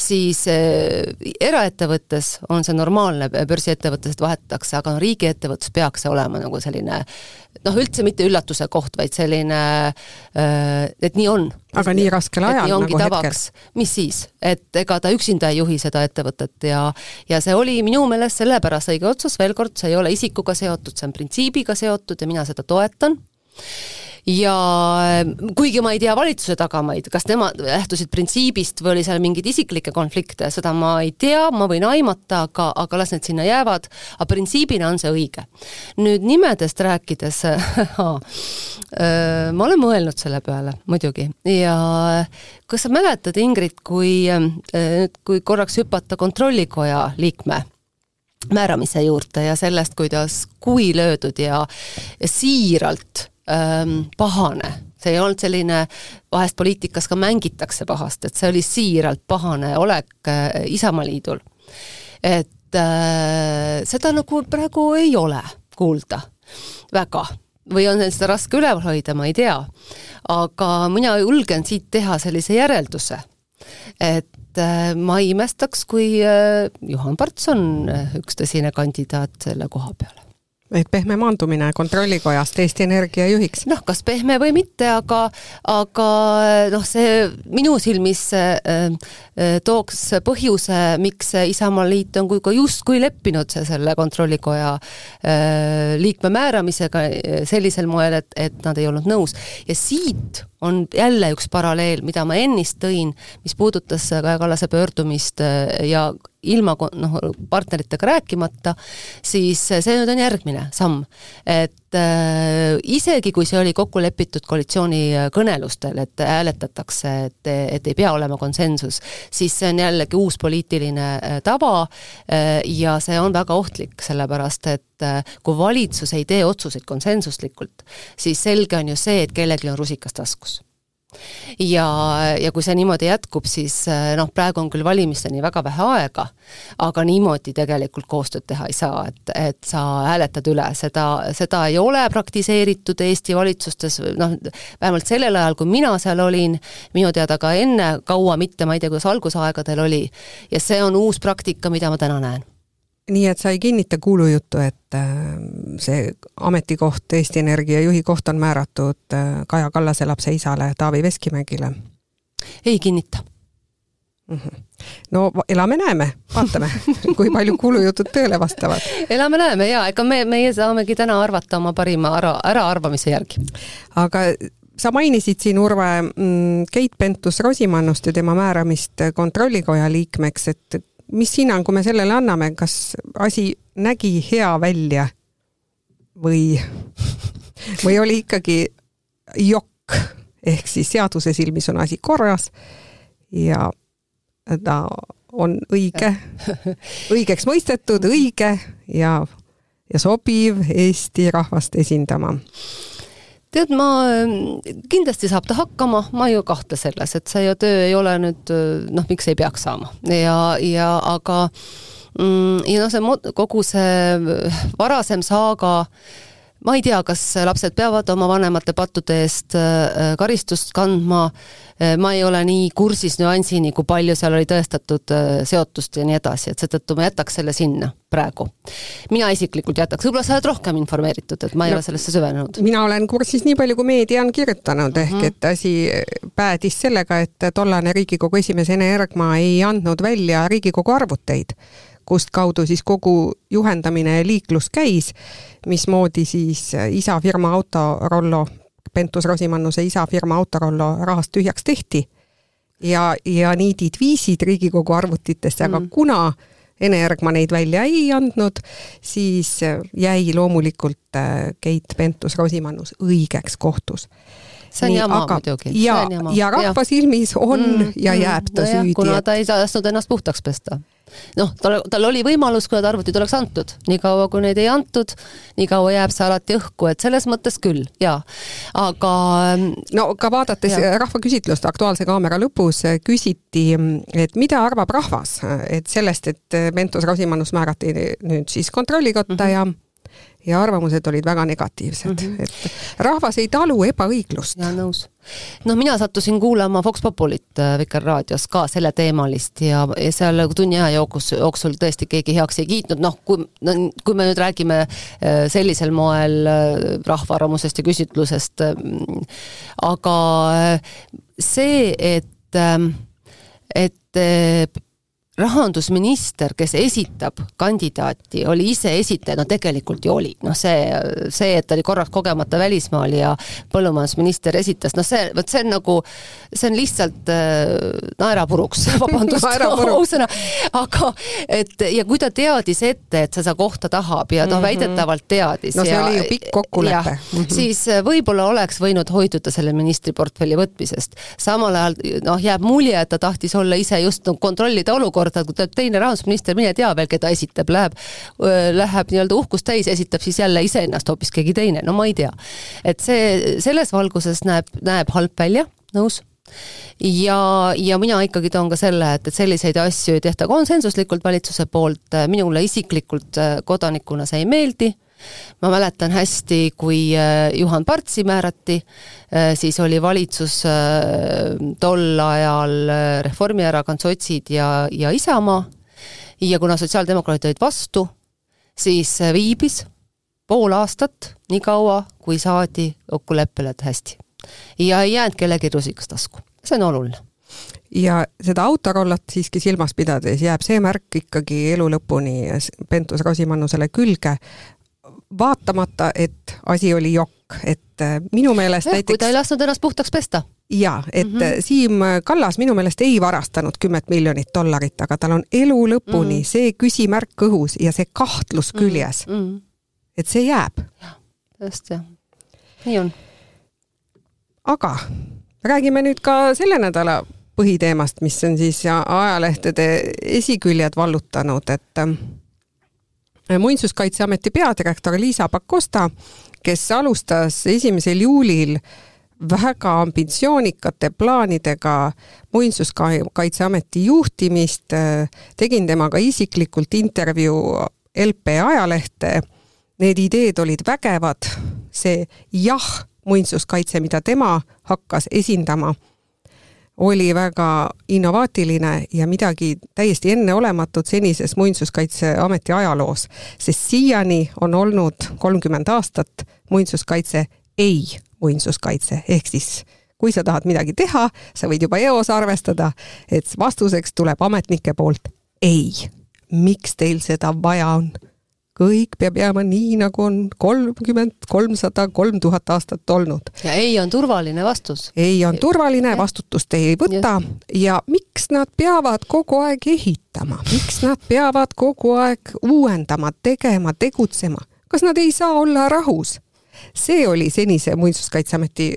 siis äh, eraettevõttes on see normaalne, börsiettevõttes vahetatakse, aga riigiettevõttes peaks see olema nagu selline noh, üldse mitte üllatuse koht, vaid selline äh,, et nii on. aga nii raskel ajal nagu tavaks. hetkel? mis siis, et ega ta üksinda ei juhi seda ettevõtet ja ja see oli minu meelest sellepärast õige otsus, veel kord, see ei ole isikuga seotud, see on printsiibiga seotud ja mina seda toetan ja kuigi ma ei tea valitsuse tagamaid, kas nemad lähtusid printsiibist või oli seal mingeid isiklikke konflikte, seda ma ei tea, ma võin aimata, aga, aga las need sinna jäävad, aga printsiibina on see õige. nüüd nimedest rääkides ma olen mõelnud selle peale muidugi ja kas sa mäletad, Ingrid, kui, kui korraks hüpata Kontrollikoja liikme määramise juurde ja sellest, kuidas kuvi löödud ja, ja siiralt ähm, pahane, see ei olnud selline, vahest poliitikas ka mängitakse pahast, et see oli siiralt pahane olek äh, Isamaaliidul. et äh, seda nagu praegu ei ole kuulda väga või on seda raske üleval hoida, ma ei tea. aga mina julgen siit teha sellise järelduse, et äh, ma ei imestaks, kui äh, Juhan Parts on äh, üks tõsine kandidaat selle koha peale et pehme maandumine Kontrollikojast Eesti Energia juhiks? noh, kas pehme või mitte, aga, aga noh, see minu silmis äh, äh, tooks põhjuse, miks Isamaaliit on kui ka justkui leppinud selle Kontrollikoja äh, liikme määramisega äh, sellisel moel, et, et nad ei olnud nõus. ja siit on jälle üks paralleel, mida ma ennist tõin, mis puudutas Kaja Kallase pöördumist äh, ja ilma noh, partneritega rääkimata, siis see nüüd on järgmine samm. et äh, isegi, kui see oli kokku lepitud koalitsioonikõnelustel, et hääletatakse, et, et ei pea olema konsensus, siis see on jällegi uus poliitiline äh, tava äh, ja see on väga ohtlik, sellepärast et äh, kui valitsus ei tee otsuseid konsensuslikult, siis selge on ju see, et kellelgi on rusikas taskus ja, ja kui see niimoodi jätkub, siis eh, noh, praegu on küll valimisteni väga vähe aega, aga niimoodi tegelikult koostööd teha ei saa, et, et sa hääletad üle, seda, seda ei ole praktiseeritud Eesti valitsustes, noh, vähemalt sellel ajal, kui mina seal olin, minu teada ka enne kaua mitte, ma ei tea, kuidas algusaegadel oli, ja see on uus praktika, mida ma täna näen nii et sa ei kinnita kuulujuttu, et äh, see ametikoht, Eesti Energia juhi koht on määratud äh, Kaja Kallase lapse isale Taavi Veskimägile? ei kinnita mm. -hmm. no elame-näeme, vaatame kui palju kuulujutud tõele vastavad. elame-näeme ja ega me, meie saamegi täna arvata oma parima ära, äraarvamise järgi. aga sa mainisid siin, Urve, mm, Keit Pentus-Rosimannust ja tema määramist kontrollikoja liikmeks, et mis hinnangu me sellele anname, kas asi nägi hea välja või, või oli ikkagi jokk, ehk siis seaduse silmis on asi korras ja ta on õige, õigeks mõistetud, õige ja, ja sobiv Eesti rahvast esindama tead, ma, kindlasti saab ta hakkama, ma ei kahtle selles, et see töö ei ole nüüd noh, miks ei peaks saama. Ja, ja aga mm, ja noh, see kogu see varasem saaga ma ei tea, kas lapsed peavad oma vanemate pattude eest äh, karistust kandma, äh, ma ei ole nii kursis nüansini, kui palju seal oli tõestatud äh, seotust ja nii edasi, et seetõttu ma jätaks selle sinna praegu. mina isiklikult jätaks, võib-olla sa oled rohkem informeeritud, et ma ei no, ole sellesse süvenenud. mina olen kursis nii palju, kui meedia on kirjutanud, ehk mm -hmm. et asi päädis sellega, et tollane Riigikogu esimees Ene Ergma ei andnud välja Riigikogu arvuteid kust kaudu siis kogu juhendamine ja liiklus käis, mismoodi siis isa firma Autorollo, Pentus-Rosimannuse isa firma Autorollo rahast tühjaks tehti ja, ja niidid viisid Riigikogu arvutitesse, aga mm. kuna Ene Ergma neid välja ei andnud, siis jäi loomulikult äh, Keit Pentus-Rosimannus õigeks kohtus see on Nii, jama aga, muidugi. ja, ja rahva silmis on mm, ja jääb ta no süüdi. kuna ta ei tahtnud ennast puhtaks pesta noh, tal, tal oli võimalus, kui need arvutid oleks antud, niikaua kui neid ei antud, niikaua jääb see alati õhku, et selles mõttes küll, jaa. aga no ka vaadates ja. rahvaküsitlust Aktuaalse kaamera lõpus küsiti, et mida arvab rahvas, et sellest, et Pentus-Rosimannus määrati nüüd siis kontrollikotta mm -hmm. ja ja arvamused olid väga negatiivsed mm, -hmm. et rahvas ei talu ebaõiglust. jaa, nõus. noh, mina sattusin kuulama Vox Populit äh, Vikerraadios ka selleteemalist ja, ja seal tunni aja jooksul, jooksul tõesti keegi heaks ei kiitnud, noh, kui no,, kui me nüüd räägime äh, sellisel moel äh, rahva arvamusest ja küsitlusest, aga see, et, et rahandusminister, kes esitab kandidaati, oli ise esitaja, no tegelikult ju oli, noh see, see, et ta oli korraks kogemata välismaal ja põllumajandusminister esitas, noh see, vot see on nagu, see on lihtsalt äh, naerapuruks, vabandust ausõna, aga et ja kui ta teadis ette, et seda kohta tahab ja noh mm -hmm., väidetavalt teadis. no see ja, oli ju pikk kokkulepe. -hmm. siis äh, võib-olla oleks võinud hoiduda selle ministriportfelli võtmisest. samal ajal noh, jääb mulje, et ta tahtis olla ise just no, kontrollida olukorda, olukorda, kui tuleb teine rahandusminister, mine tea veel, keda esitab, läheb, läheb nii-öelda uhkust täis, esitab siis jälle iseennast hoopis keegi teine, no ma ei tea. et see, selles valguses näeb, näeb halb välja, nõus ja, ja mina ikkagi toon ka selle, et, et selliseid asju ei tehta konsensuslikult valitsuse poolt, minule isiklikult kodanikuna see ei meeldi ma mäletan hästi, kui äh, Juhan Partsi määrati, äh, siis oli valitsus äh, tol ajal Reformierakond, sotsid ja, ja Isamaa. Ja kuna sotsiaaldemokraadid olid vastu, siis viibis pool aastat, nii kaua, kui saadi kokkuleppele, et hästi. ja ei jäänud kellelgi rusikas tasku, see on oluline. Ja seda autorollat siiski silmas pidades jääb see märk ikkagi elu lõpuni Pentus-Rosimannusele külge, vaatamata, et asi oli jokk, et äh, minu meelest ja, näiteks kui ta ei lasknud ennast puhtaks pesta. jaa, et mm -hmm. Siim Kallas minu meelest ei varastanud kümmet miljonit dollarit, aga tal on elu lõpuni mm -hmm. see küsimärk õhus ja see kahtlus mhm. küljes mm. -hmm. et see jääb. just jah, nii on. aga räägime nüüd ka selle nädala põhiteemast, mis on siis ajalehtede esiküljed vallutanud, et muinsuskaitseameti peadirektor Liisa Pakosta, kes alustas esimesel juulil väga ambitsioonikate plaanidega Muinsuskaitseameti juhtimist, tegin temaga isiklikult intervjuu LP ajalehte, need ideed olid vägevad, see jah, muinsuskaitse, mida tema hakkas esindama oli väga innovaatiline ja midagi täiesti enneolematut senises Muinsuskaitseameti ajaloos, sest siiani on olnud kolmkümmend aastat muinsuskaitse ei muinsuskaitse, ehk siis kui sa tahad midagi teha, sa võid juba eos arvestada, et vastuseks tuleb ametnike poolt ei. miks teil seda vaja on? Kõik peab jääma nii, nagu on kolmkümmend, kolmsada, kolm tuhat aastat olnud. ja ei on turvaline vastus. ei on turvaline, vastutust ei võta ja miks nad peavad kogu aeg ehitama, miks nad peavad kogu aeg uuendama, tegema, tegutsema, kas nad ei saa olla rahus? see oli senise Muinsuskaitseameti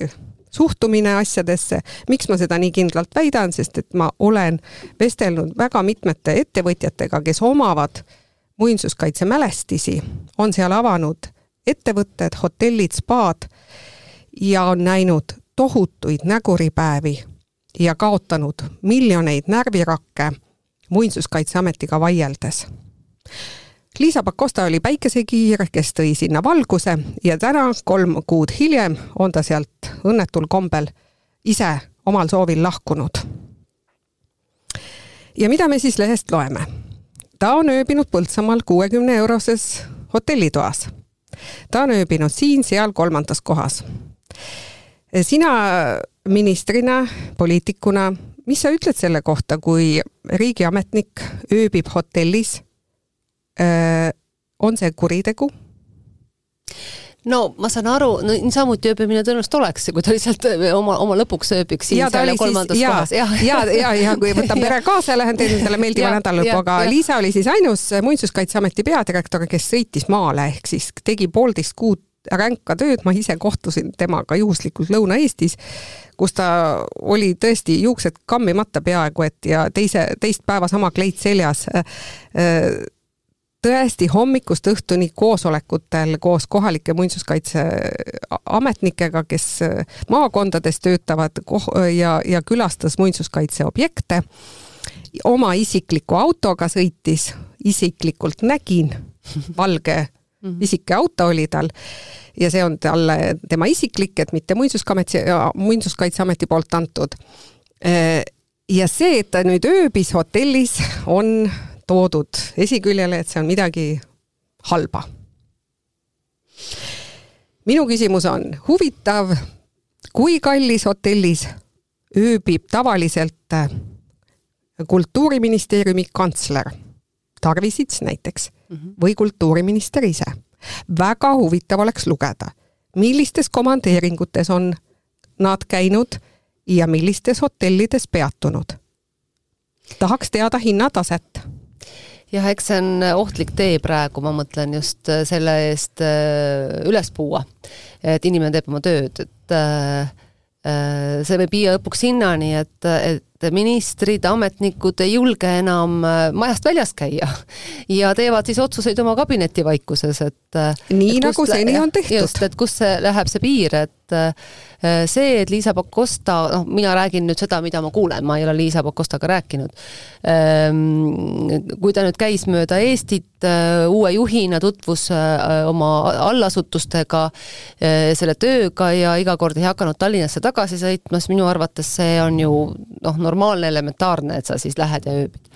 suhtumine asjadesse. miks ma seda nii kindlalt väidan, sest et ma olen vestelnud väga mitmete ettevõtjatega, kes omavad äh, muinsuskaitsemälestisi, on seal avanud ettevõtted, hotellid, spaad ja on näinud tohutuid näguripäevi ja kaotanud miljoneid närvirakke Muinsuskaitseametiga vaieldes. Liisa Pakosta oli päikesekiir, kes tõi sinna valguse ja täna, kolm kuud hiljem, on ta sealt õnnetul kombel ise omal soovil lahkunud. ja mida me siis lehest loeme? Ta on ööbinud Põltsamaal kuuekümne euroses hotellitoas. ta on ööbinud siin-seal kolmandas kohas. sina ministrina, poliitikuna, mis sa ütled selle kohta, kui riigiametnik ööbib hotellis? on see kuritegu? No ma saan aru, no niisamuti ööbimine tõenäoliselt oleks, kui ta lihtsalt äh, oma, oma lõpuks ööbiks siin seal ja kolmandas ja, kohas. ja, ja, ja, ja kui võtan pere kaasa ja lähen teen endale meeldiva nädalalõpu, aga ja. Liisa oli siis ainus Muinsuskaitseameti peadirektor, kes sõitis maale, ehk siis tegi poolteist kuud ränka tööd, ma ise kohtusin temaga juhuslikult Lõuna-Eestis, kus ta oli tõesti juuksed kammimata peaaegu et ja teise, teist päeva sama kleit seljas äh, tõesti hommikust õhtuni koosolekutel koos kohalike muinsuskaitseametnikega, kes maakondades töötavad ja, ja külastas muinsuskaitseobjekte. oma isikliku autoga sõitis, isiklikult nägin, valge mhm. isikeauto oli tal ja see on talle tema isiklik, et mitte muinsuskaitse, muinsuskaitseameti poolt antud. ja see, et ta nüüd ööbis hotellis, on toodud esiküljele, et see on midagi halba. minu küsimus on huvitav, kui kallis hotellis ööbib tavaliselt kultuuriministeeriumi kantsler Tarvi Sits näiteks -hmm. või kultuuriminister ise. väga huvitav oleks lugeda, millistes komandeeringutes on nad käinud ja millistes hotellides peatunud. tahaks teada hinnataset jah, eks see on ohtlik tee praegu, ma mõtlen just selle eest äh, üles puua. et inimene teeb oma tööd, et äh, äh, see võib viia lõpuks sinnani, et, et ministrid, ametnikud ei julge enam äh, majast väljas käia ja teevad siis otsuseid oma kabineti vaikuses, et äh, nii et nagu seni on tehtud. just, et kus see läheb see piir, et äh, see, et Liisa Pakosta, noh, mina räägin nüüd seda, mida ma kuulen, ma ei ole Liisa Pakostaga rääkinud. Ähm, kui ta nüüd käis mööda Eestit uue juhina, tutvus oma allasutustega, selle tööga ja iga kord ei hakanud Tallinnasse tagasi sõitma, siis minu arvates see on ju noh, normaalne, elementaarne, et sa siis lähed ja ööbid.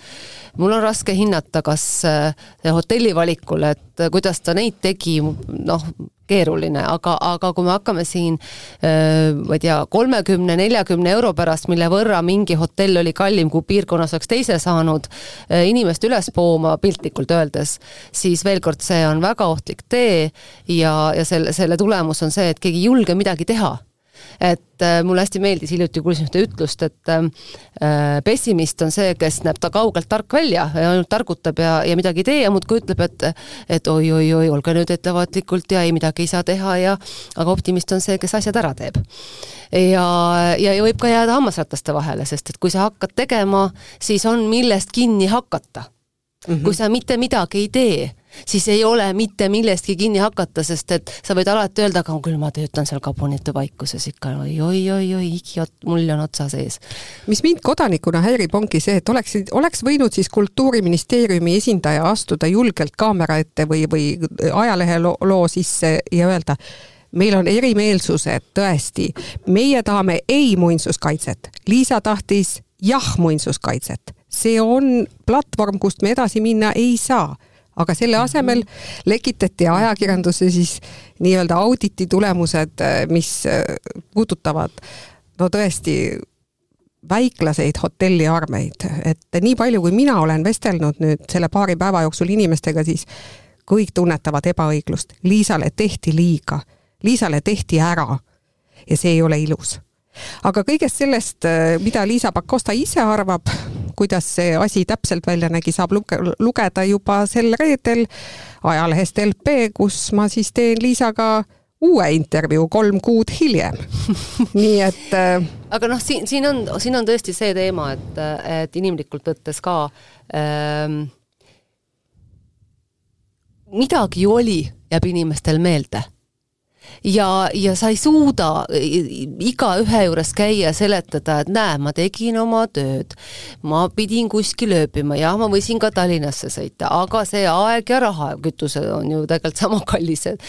mul on raske hinnata, kas äh, hotelli valikul, et äh, kuidas ta neid tegi, noh, keeruline, aga, aga kui me hakkame siin ma ei tea, kolmekümne, neljakümne euro pärast, mille võrra mingi hotell oli kallim, kui piirkonnas oleks teise saanud, inimest üles pooma piltlikult öeldes, siis veel kord, see on väga ohtlik tee ja, ja selle, selle tulemus on see, et keegi ei julge midagi teha et äh, mulle hästi meeldis, hiljuti kuulsin ühte ütlust, et äh, pessimist on see, kes näeb ta kaugelt tark välja ja ainult targutab ja, ja midagi ei tee ja muudkui ütleb, et et oi-oi-oi, olge nüüd ettevaatlikult ja ei, midagi ei saa teha ja aga optimist on see, kes asjad ära teeb. ja, ja, ja võib ka jääda hammasrataste vahele, sest et kui sa hakkad tegema, siis on millest kinni hakata mm. -hmm. kui sa mitte midagi ei tee, siis ei ole mitte millestki kinni hakata, sest et sa võid alati öelda, aga küll ma töötan seal kabineti vaikuses ikka. Oi-oi-oi-oi, higi mulje on otsa sees. mis mind kodanikuna häirib, ongi see, et oleks, oleks võinud siis Kultuuriministeeriumi esindaja astuda julgelt kaamera ette või, või ajalehe loo, loo sisse ja öelda, meil on erimeelsused tõesti, meie tahame ei muinsuskaitset, Liisa tahtis jah muinsuskaitset. See on platvorm, kust me edasi minna ei saa aga selle asemel lekitati ajakirjanduse siis nii-öelda auditi tulemused, mis puudutavad no tõesti väiklaseid hotelliarmeid, et nii palju, kui mina olen vestelnud nüüd selle paari päeva jooksul inimestega, siis kõik tunnetavad ebaõiglust. Liisale tehti liiga, Liisale tehti ära. Ja see ei ole ilus aga kõigest sellest, äh, mida Liisa Pakosta ise arvab, kuidas see asi täpselt välja nägi, saab luge-, lugeda juba sel reedel ajalehest LP, kus ma siis teen Liisaga uue intervjuu kolm kuud hiljem. Nii et äh, aga noh, siin, siin on, siin on tõesti see teema, et, et inimlikult võttes ka ähm, midagi ju oli, jääb inimestel meelde ja, ja sa ei suuda igaühe juures käia ja seletada, et näe, ma tegin oma tööd, ma pidin kuskil ööbima, jah, ma võisin ka Tallinnasse sõita, aga see aeg ja raha, kütused on ju tegelikult sama kallised.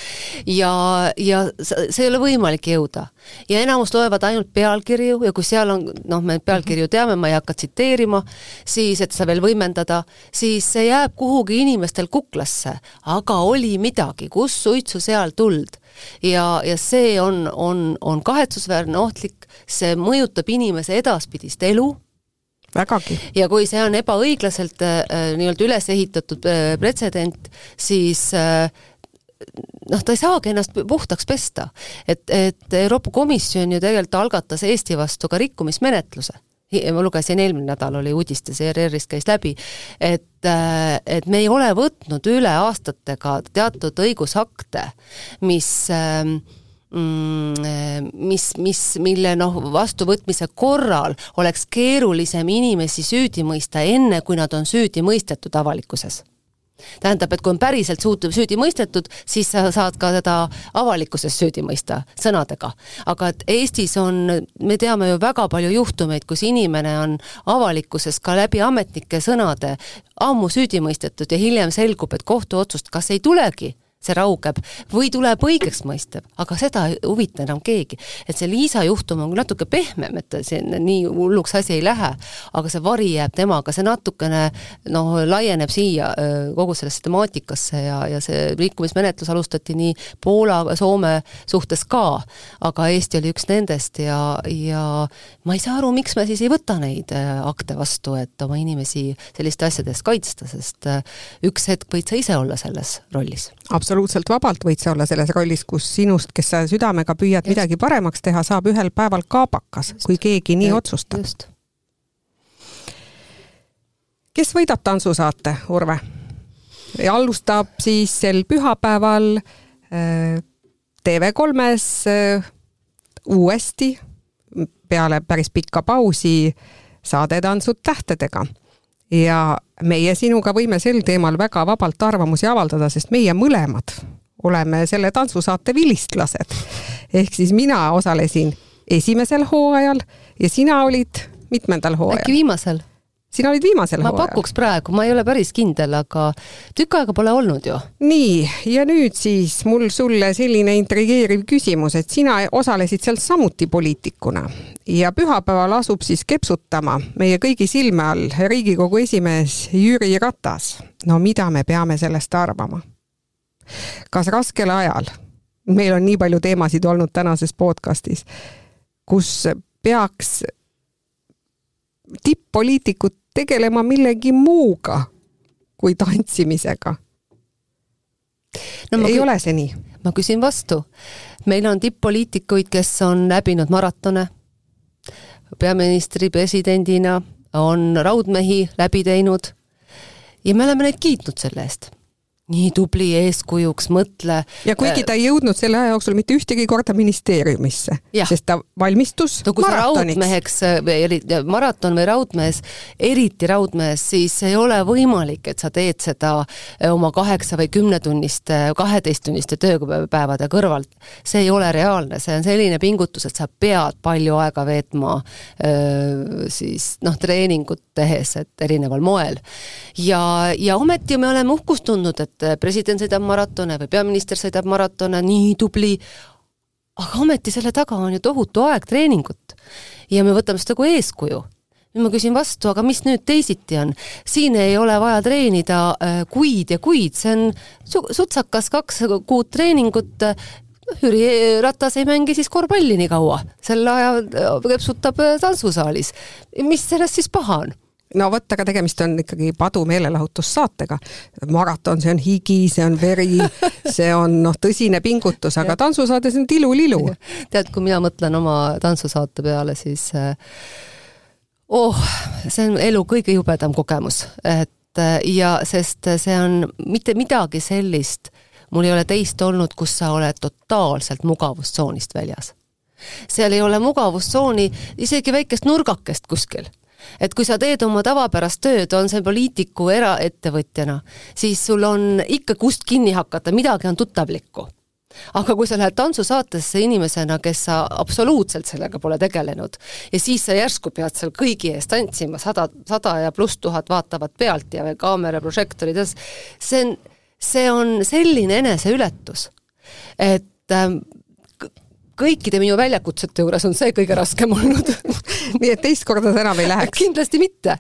ja, ja see ei ole võimalik jõuda. ja enamus loevad ainult pealkirju ja kui seal on, noh, me pealkirju teame, ma ei hakka tsiteerima, siis, et seda veel võimendada, siis see jääb kuhugi inimestel kuklasse, aga oli midagi, kus suitsu, seal tuld ja, ja see on, on, on kahetsusväärne, ohtlik, see mõjutab inimese edaspidist elu, vägagi. ja kui see on ebaõiglaselt äh, nii-öelda üles ehitatud äh, pretsedent, siis äh, noh, ta ei saagi ennast puhtaks pesta. et, et Euroopa Komisjon ju tegelikult algatas Eesti vastu ka rikkumismenetluse ma lugesin eelmine nädal oli uudistes, ERR-ist käis läbi, et, äh, et me ei ole võtnud üle aastatega teatud õigusakte, mis ähm, mm, mis, mis, mille noh, vastuvõtmise korral oleks keerulisem inimesi süüdi mõista, enne kui nad on süüdi mõistetud avalikkuses tähendab, et kui on päriselt suut-, süüdi mõistetud, siis sa saad ka teda avalikkuses süüdi mõista sõnadega. aga et Eestis on, me teame ju väga palju juhtumeid, kus inimene on avalikkuses ka läbi ametnike sõnade ammu süüdi mõistetud ja hiljem selgub, et kohtuotsust kas ei tulegi see raugeb või tuleb õigeksmõistev, aga seda ei huvita enam keegi. et see Liisa juhtum on natuke pehmem, et siin nii hulluks asi ei lähe, aga see vari jääb temaga, see natukene noh, laieneb siia kogu sellesse temaatikasse ja, ja see rikkumismenetlus alustati nii Poola, Soome suhtes ka, aga Eesti oli üks nendest ja, ja ma ei saa aru, miks me siis ei võta neid akte vastu, et oma inimesi selliste asjade eest kaitsta, sest üks hetk võid sa ise olla selles rollis absoluutselt vabalt võid sa olla selles rollis, kus sinust, kes sa südamega püüad just. midagi paremaks teha, saab ühel päeval kaabakas, kui keegi nii ja, otsustab. kes võidab tantsusaate, Urve? alustab siis sel pühapäeval äh, TV3-s äh, uuesti peale päris pikka pausi saade Tantsud tähtedega ja meie sinuga võime sel teemal väga vabalt arvamusi avaldada, sest meie mõlemad oleme selle tantsusaate vilistlased. ehk siis mina osalesin esimesel hooajal ja sina olid mitmendal hooajal? äkki viimasel? Sina olid viimasel ma hooajal. pakuks praegu, ma ei ole päris kindel, aga tükk aega pole olnud ju. nii, ja nüüd siis mul sulle selline intrigeeriv küsimus, et sina osalesid seal samuti poliitikuna ja pühapäeval asub siis kepsutama meie kõigi silme all Riigikogu esimees Jüri Ratas. no mida me peame sellest arvama? kas raskel ajal, meil on nii palju teemasid olnud tänases podcastis, kus peaks tipp-poliitikud tegelema millegi muuga kui tantsimisega. No, ei ole see nii? ma küsin vastu. meil on tipp-poliitikuid, kes on läbinud maratone, peaministri presidendina on raudmehi läbi teinud ja me oleme neid kiitnud selle eest nii tubli eeskujuks, mõtle. ja kuigi ta ei jõudnud selle aja jooksul mitte ühtegi korda ministeeriumisse, sest ta valmistus no kui maratoniks. või maraton või raudmees, eriti raudmees, siis ei ole võimalik, et sa teed seda eh, oma kaheksa või kümnetunniste, kaheteisttunniste tööpäevade kõrvalt. see ei ole reaalne, see on selline pingutus, et sa pead palju aega veetma siis noh, treeningut tehes, et erineval moel. ja, ja ometi me oleme uhkust tundnud, et et president sõidab maratone või peaminister sõidab maratone, nii tubli, aga ometi selle taga on ju tohutu aeg treeningut. ja me võtame seda kui eeskuju nüüd ma küsin vastu, aga mis nüüd teisiti on? siin ei ole vaja treenida äh, kuid ja kuid, see on su sutsakas kaks kuud treeningut, Jüri Ratas ei mängi siis korvpalli nii kaua, sel ajal kepsutab tantsusaalis. mis sellest siis paha on? No vot, aga tegemist on ikkagi padu meelelahutussaatega. maraton, see on higi, see on veri, see on noh, tõsine pingutus, aga tantsusaade, see on tilulilu. tead, kui mina mõtlen oma tantsusaate peale, siis äh, oh, see on elu kõige jubedam kogemus, et äh, ja sest see on mitte midagi sellist, mul ei ole teist olnud, kus sa oled totaalselt mugavustsoonist väljas. seal ei ole mugavustsooni isegi väikest nurgakest kuskil et kui sa teed oma tavapärast tööd, on see poliitiku eraettevõtjana, siis sul on ikka kust kinni hakata, midagi on tuttavlikku. Aga kui sa lähed tantsusaatesse inimesena, kes sa absoluutselt sellega pole tegelenud ja siis sa järsku pead seal kõigi ees tantsima, sada, sada ja pluss tuhat vaatavad pealt ja kaamera, prožektorid, see on, see on selline eneseületus, et ähm, kõikide minu väljakutsete juures on see kõige raskem olnud nii et teist korda sa enam ei läheks? kindlasti mitte.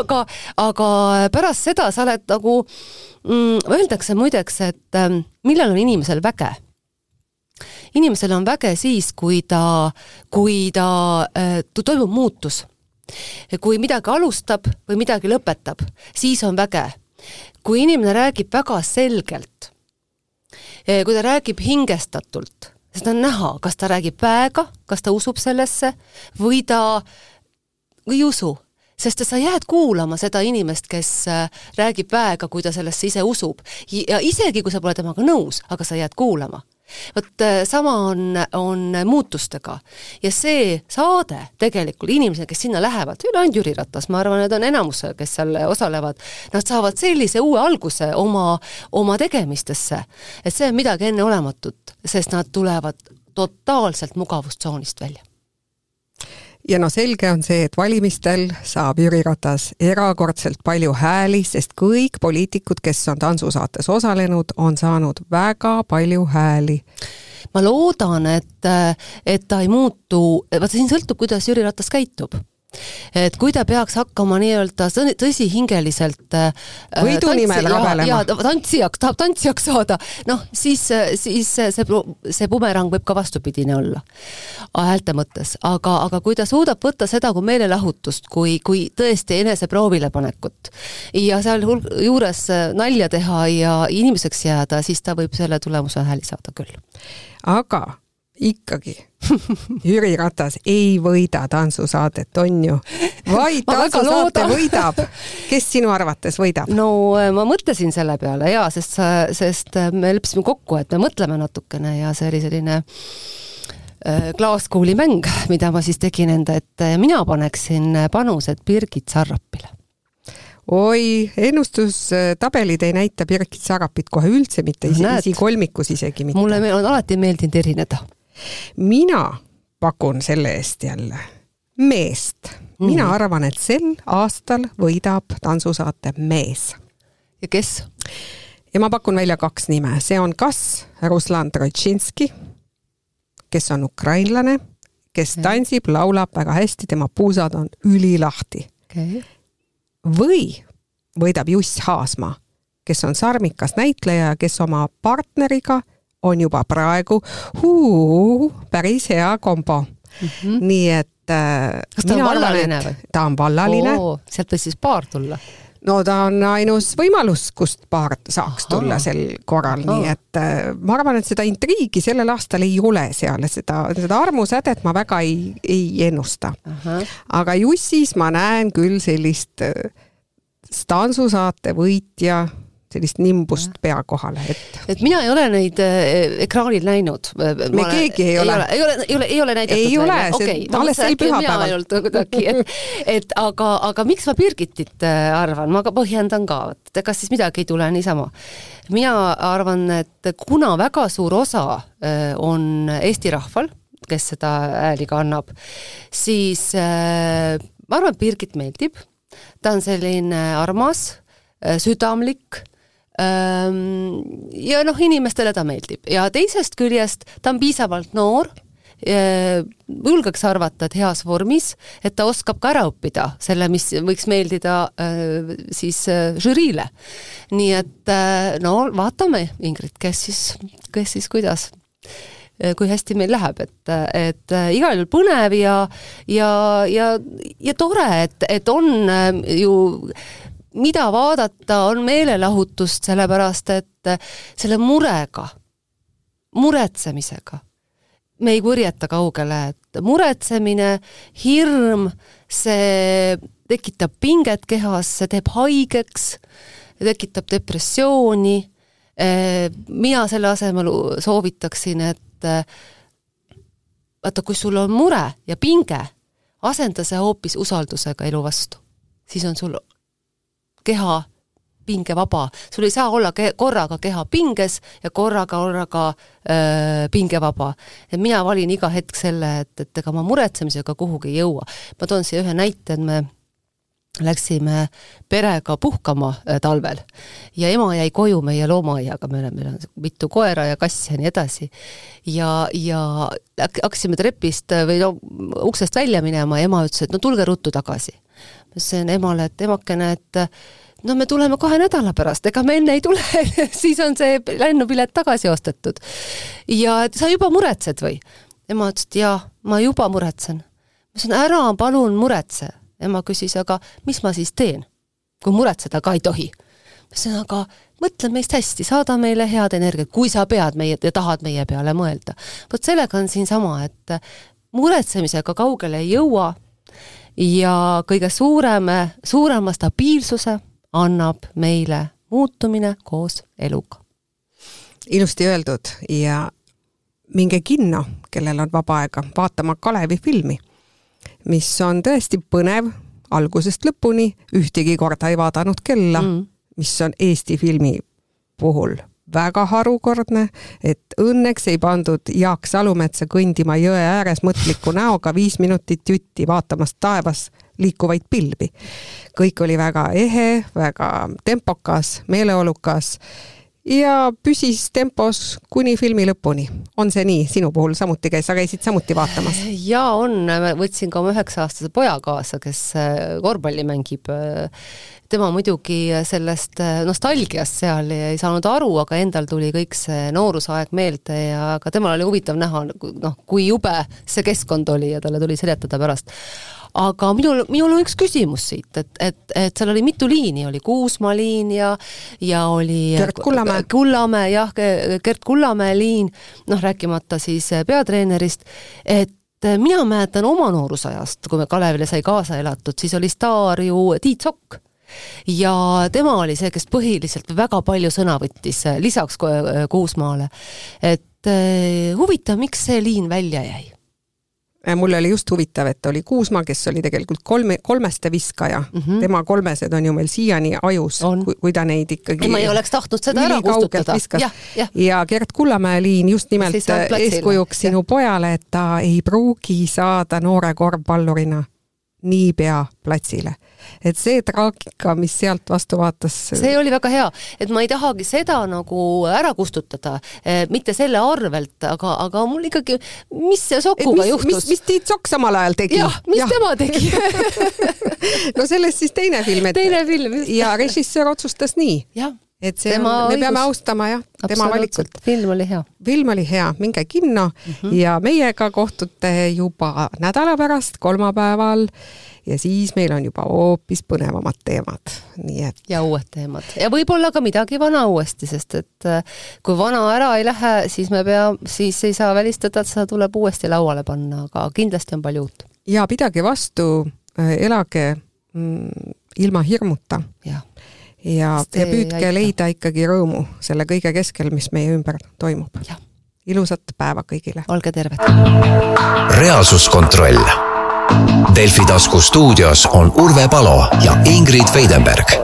aga, aga pärast seda sa oled nagu mm,, öeldakse muideks, et ähm, millal on inimesel väge inimesel on väge siis, kui ta, kui ta äh,, toimub muutus. kui midagi alustab või midagi lõpetab, siis on väge. kui inimene räägib väga selgelt, äh, kui ta räägib hingestatult, seda on näha, kas ta räägib väega, kas ta usub sellesse või ta ei usu sest sa jääd kuulama seda inimest, kes äh, räägib väega, kui ta sellesse ise usub. ja isegi, kui sa pole temaga nõus, aga sa jääd kuulama vot äh, sama on, on muutustega. ja see saade tegelikult, inimesed, kes sinna lähevad, ei ole ainult Jüri Ratas, ma arvan, need on enamus, kes seal osalevad, nad saavad sellise uue alguse oma, oma tegemistesse. et see on midagi enneolematut, sest nad tulevad totaalselt mugavustsoonist välja ja no selge on see, et valimistel saab Jüri Ratas erakordselt palju hääli, sest kõik poliitikud, kes on tantsusaates osalenud, on saanud väga palju hääli. Ma loodan, et, et ta ei muutu, vaata siin sõltub, kuidas Jüri Ratas käitub et kui ta peaks hakkama nii-öelda tõsihingeliselt äh, võidu nimel rabelema. tantsijaks, tahab tantsijaks saada, noh, siis, siis see, see bumerang võib ka vastupidine olla häälte mõttes, aga, aga kui ta suudab võtta seda kui meelelahutust, kui, kui tõesti enese proovile panekut ja sealjuures nalja teha ja inimeseks jääda, siis ta võib selle tulemuse hääli saada küll. aga ikkagi Jüri Ratas ei võida tantsusaadet, on ju? vaid tantsusaate võidab. kes sinu arvates võidab? no äh, ma mõtlesin selle peale jaa, sest, sest äh, me leppisime kokku, et me mõtleme natukene ja see oli selline äh, klaaskuuli mäng, mida ma siis tegin enda ette ja mina paneksin panused Birgit Sarrapile oi, ennustustabelid ei näita Birgit Sarapit kohe üldse mitte, esikolmikus isegi mitte. mulle on alati meeldinud erineda mina pakun selle eest jälle meest. mina mm. arvan, et sel aastal võidab tantsusaate Mees. ja kes? ja ma pakun välja kaks nime, see on kas Ruslan Trotšinski, kes on ukrainlane, kes tantsib, laulab väga hästi, tema puusad on ülilahti okay.. või võidab Juss Haasmaa, kes on sarmikas näitleja, kes oma partneriga on juba praegu huu, päris hea kombo mm. -hmm. nii et äh, kas ta on vallaline või? ta on vallaline. sealt võis siis paar tulla? no ta on ainus võimalus, kust paar saaks Aha. tulla sel korral, nii et äh, ma arvan, et seda intriigi sellel aastal ei ole seal, seda, seda armusädet ma väga ei, ei ennusta. aga Jussis ma näen küll sellist äh, tantsusaate võitja sellist nimbust pea kohale, et. et mina ei ole neid äh, ekraanil näinud. me keegi ei ole. ei ole, ei ole, ei ole näidatud. ei ole, see alles sel pühapäeval. kuidagi, et, et aga, aga miks ma Birgitit äh, arvan, ma ka põhjendan ka, et ega siis midagi ei tule niisama. mina arvan, et kuna väga suur osa äh, on Eesti rahval, kes seda hääli kannab, siis äh, ma arvan, et Birgit meeldib, ta on selline armas, südamlik ja noh, inimestele ta meeldib ja teisest küljest ta on piisavalt noor, julgeks arvata, et heas vormis, et ta oskab ka ära õppida selle, mis võiks meeldida siis žüriile. nii et no vaatame, Ingrid, kes siis, kes siis kuidas kui hästi meil läheb, et, et igal juhul põnev ja, ja, ja, ja tore, et, et on ju mida vaadata, on meelelahutust, sellepärast et selle murega, muretsemisega me ei kurjeta kaugele, et muretsemine, hirm, see tekitab pinget kehas, see teeb haigeks, tekitab depressiooni, mina selle asemel soovitaksin, et vaata, kui sul on mure ja pinge, asenda see hoopis usaldusega elu vastu. siis on sul keha pingevaba, sul ei saa olla ke-, korraga keha pinges ja korraga olla ka öö, pingevaba. et mina valin iga hetk selle, et, et ega ma muretsemisega kuhugi ei jõua. ma toon siia ühe näite, et me läksime perega puhkama talvel ja ema jäi koju meie loomaaiaga, me oleme, meil on mitu koera ja kassi ja nii edasi. ja, ja hakkasime trepist või no uksest välja minema ja ema ütles, et no tulge ruttu tagasi ma ütlesin emale, et emakene, et no me tuleme kahe nädala pärast, ega me enne ei tule siis on see lennupilet tagasi ostetud. ja et sa juba muretsed või? ema ütles, et jaa, ma juba muretsen. ma ütlesin, ära palun muretse. ema küsis, aga mis ma siis teen, kui muretseda ka ei tohi? ma ütlesin, aga mõtle meist hästi, saada meile head energiat, kui sa pead meie tahad meie peale mõelda. vot sellega on siinsama, et muretsemisega kaugele ei jõua ja kõige suurem, suurema stabiilsuse annab meile muutumine koos eluga. ilusti öeldud ja minge kinno, kellel on vaba aega, vaatama Kalevi filmi, mis on tõesti põnev algusest lõpuni, ühtegi korda ei vaadanud kella mm., mis on Eesti filmi puhul väga harukordne, et õnneks ei pandud Jaak Salumetsa kõndima jõe ääres mõtliku näoga viis minutit jutti, vaatamas taevas liikuvaid pilvi. kõik oli väga ehe, väga tempokas, meeleolukas ja püsis tempos kuni filmi lõpuni. on see nii, sinu puhul samuti käis, sa käisid samuti vaatamas? jaa, on, võtsin ka oma üheksa-aastase poja kaasa, kes äh, korvpalli mängib tema muidugi sellest äh, nostalgiast seal ei saanud aru, aga endal tuli kõik see noorusaeg meelde ja ka temal oli huvitav näha, noh, kui jube see keskkond oli ja talle tuli seletada pärast aga minul, minul on üks küsimus siit, et, et, et seal oli mitu liini, oli Kuusmaa liin ja ja oli Gert Kullamäe, Kullamäe, jah, Gert Kullamäe liin, noh, rääkimata siis peatreenerist, et mina mäletan oma noorusajast, kui me Kalevile sai kaasa elatud, siis oli staar ju Tiit Sokk ja tema oli see, kes põhiliselt väga palju sõna võttis, lisaks Kuusmaale. et eh, huvitav, miks see liin välja jäi? Äh, mul oli just huvitav, et oli Kuusma, kes oli tegelikult kolme, kolmeste viskaja mm. -hmm. tema kolmesed on ju meil siiani ajus, kui, kui ta neid ikkagi ma ei oleks tahtnud seda ära kustutada. ja, ja. ja Gert Kullamäe liin just nimelt eeskujuks sinu pojale, et ta ei pruugi saada noore korvpallurina niipea platsile et see traagika, mis sealt vastu vaatas. see oli väga hea, et ma ei tahagi seda nagu ära kustutada, eh, mitte selle arvelt, aga, aga mul ikkagi, mis Sokuga mis, juhtus? mis, Tiit Sokk samal ajal tegi? jah, mis ja. tema tegi no sellest siis teine film, et teine film, just. ja režissöör otsustas nii. Et see tema on, me õigus. peame austama jah, tema valikut. film oli hea. film oli hea, minge kinno mm -hmm. ja meiega kohtute juba nädala pärast, kolmapäeval ja siis meil on juba hoopis põnevamad teemad, nii et. ja uued teemad ja võib-olla ka midagi vana uuesti, sest et äh, kui vana ära ei lähe, siis me pea, siis ei saa välistada, et seda tuleb uuesti lauale panna, aga kindlasti on palju uut. ja pidage vastu, äh, elage mm, ilma hirmuta. ja, ja, ja püüdke leida ikkagi rõõmu selle kõige keskel, mis meie ümber toimub. ilusat päeva kõigile! olge terved! reaalsuskontroll Delfi tasku stuudios on Urve Palo ja Ingrid Veidenberg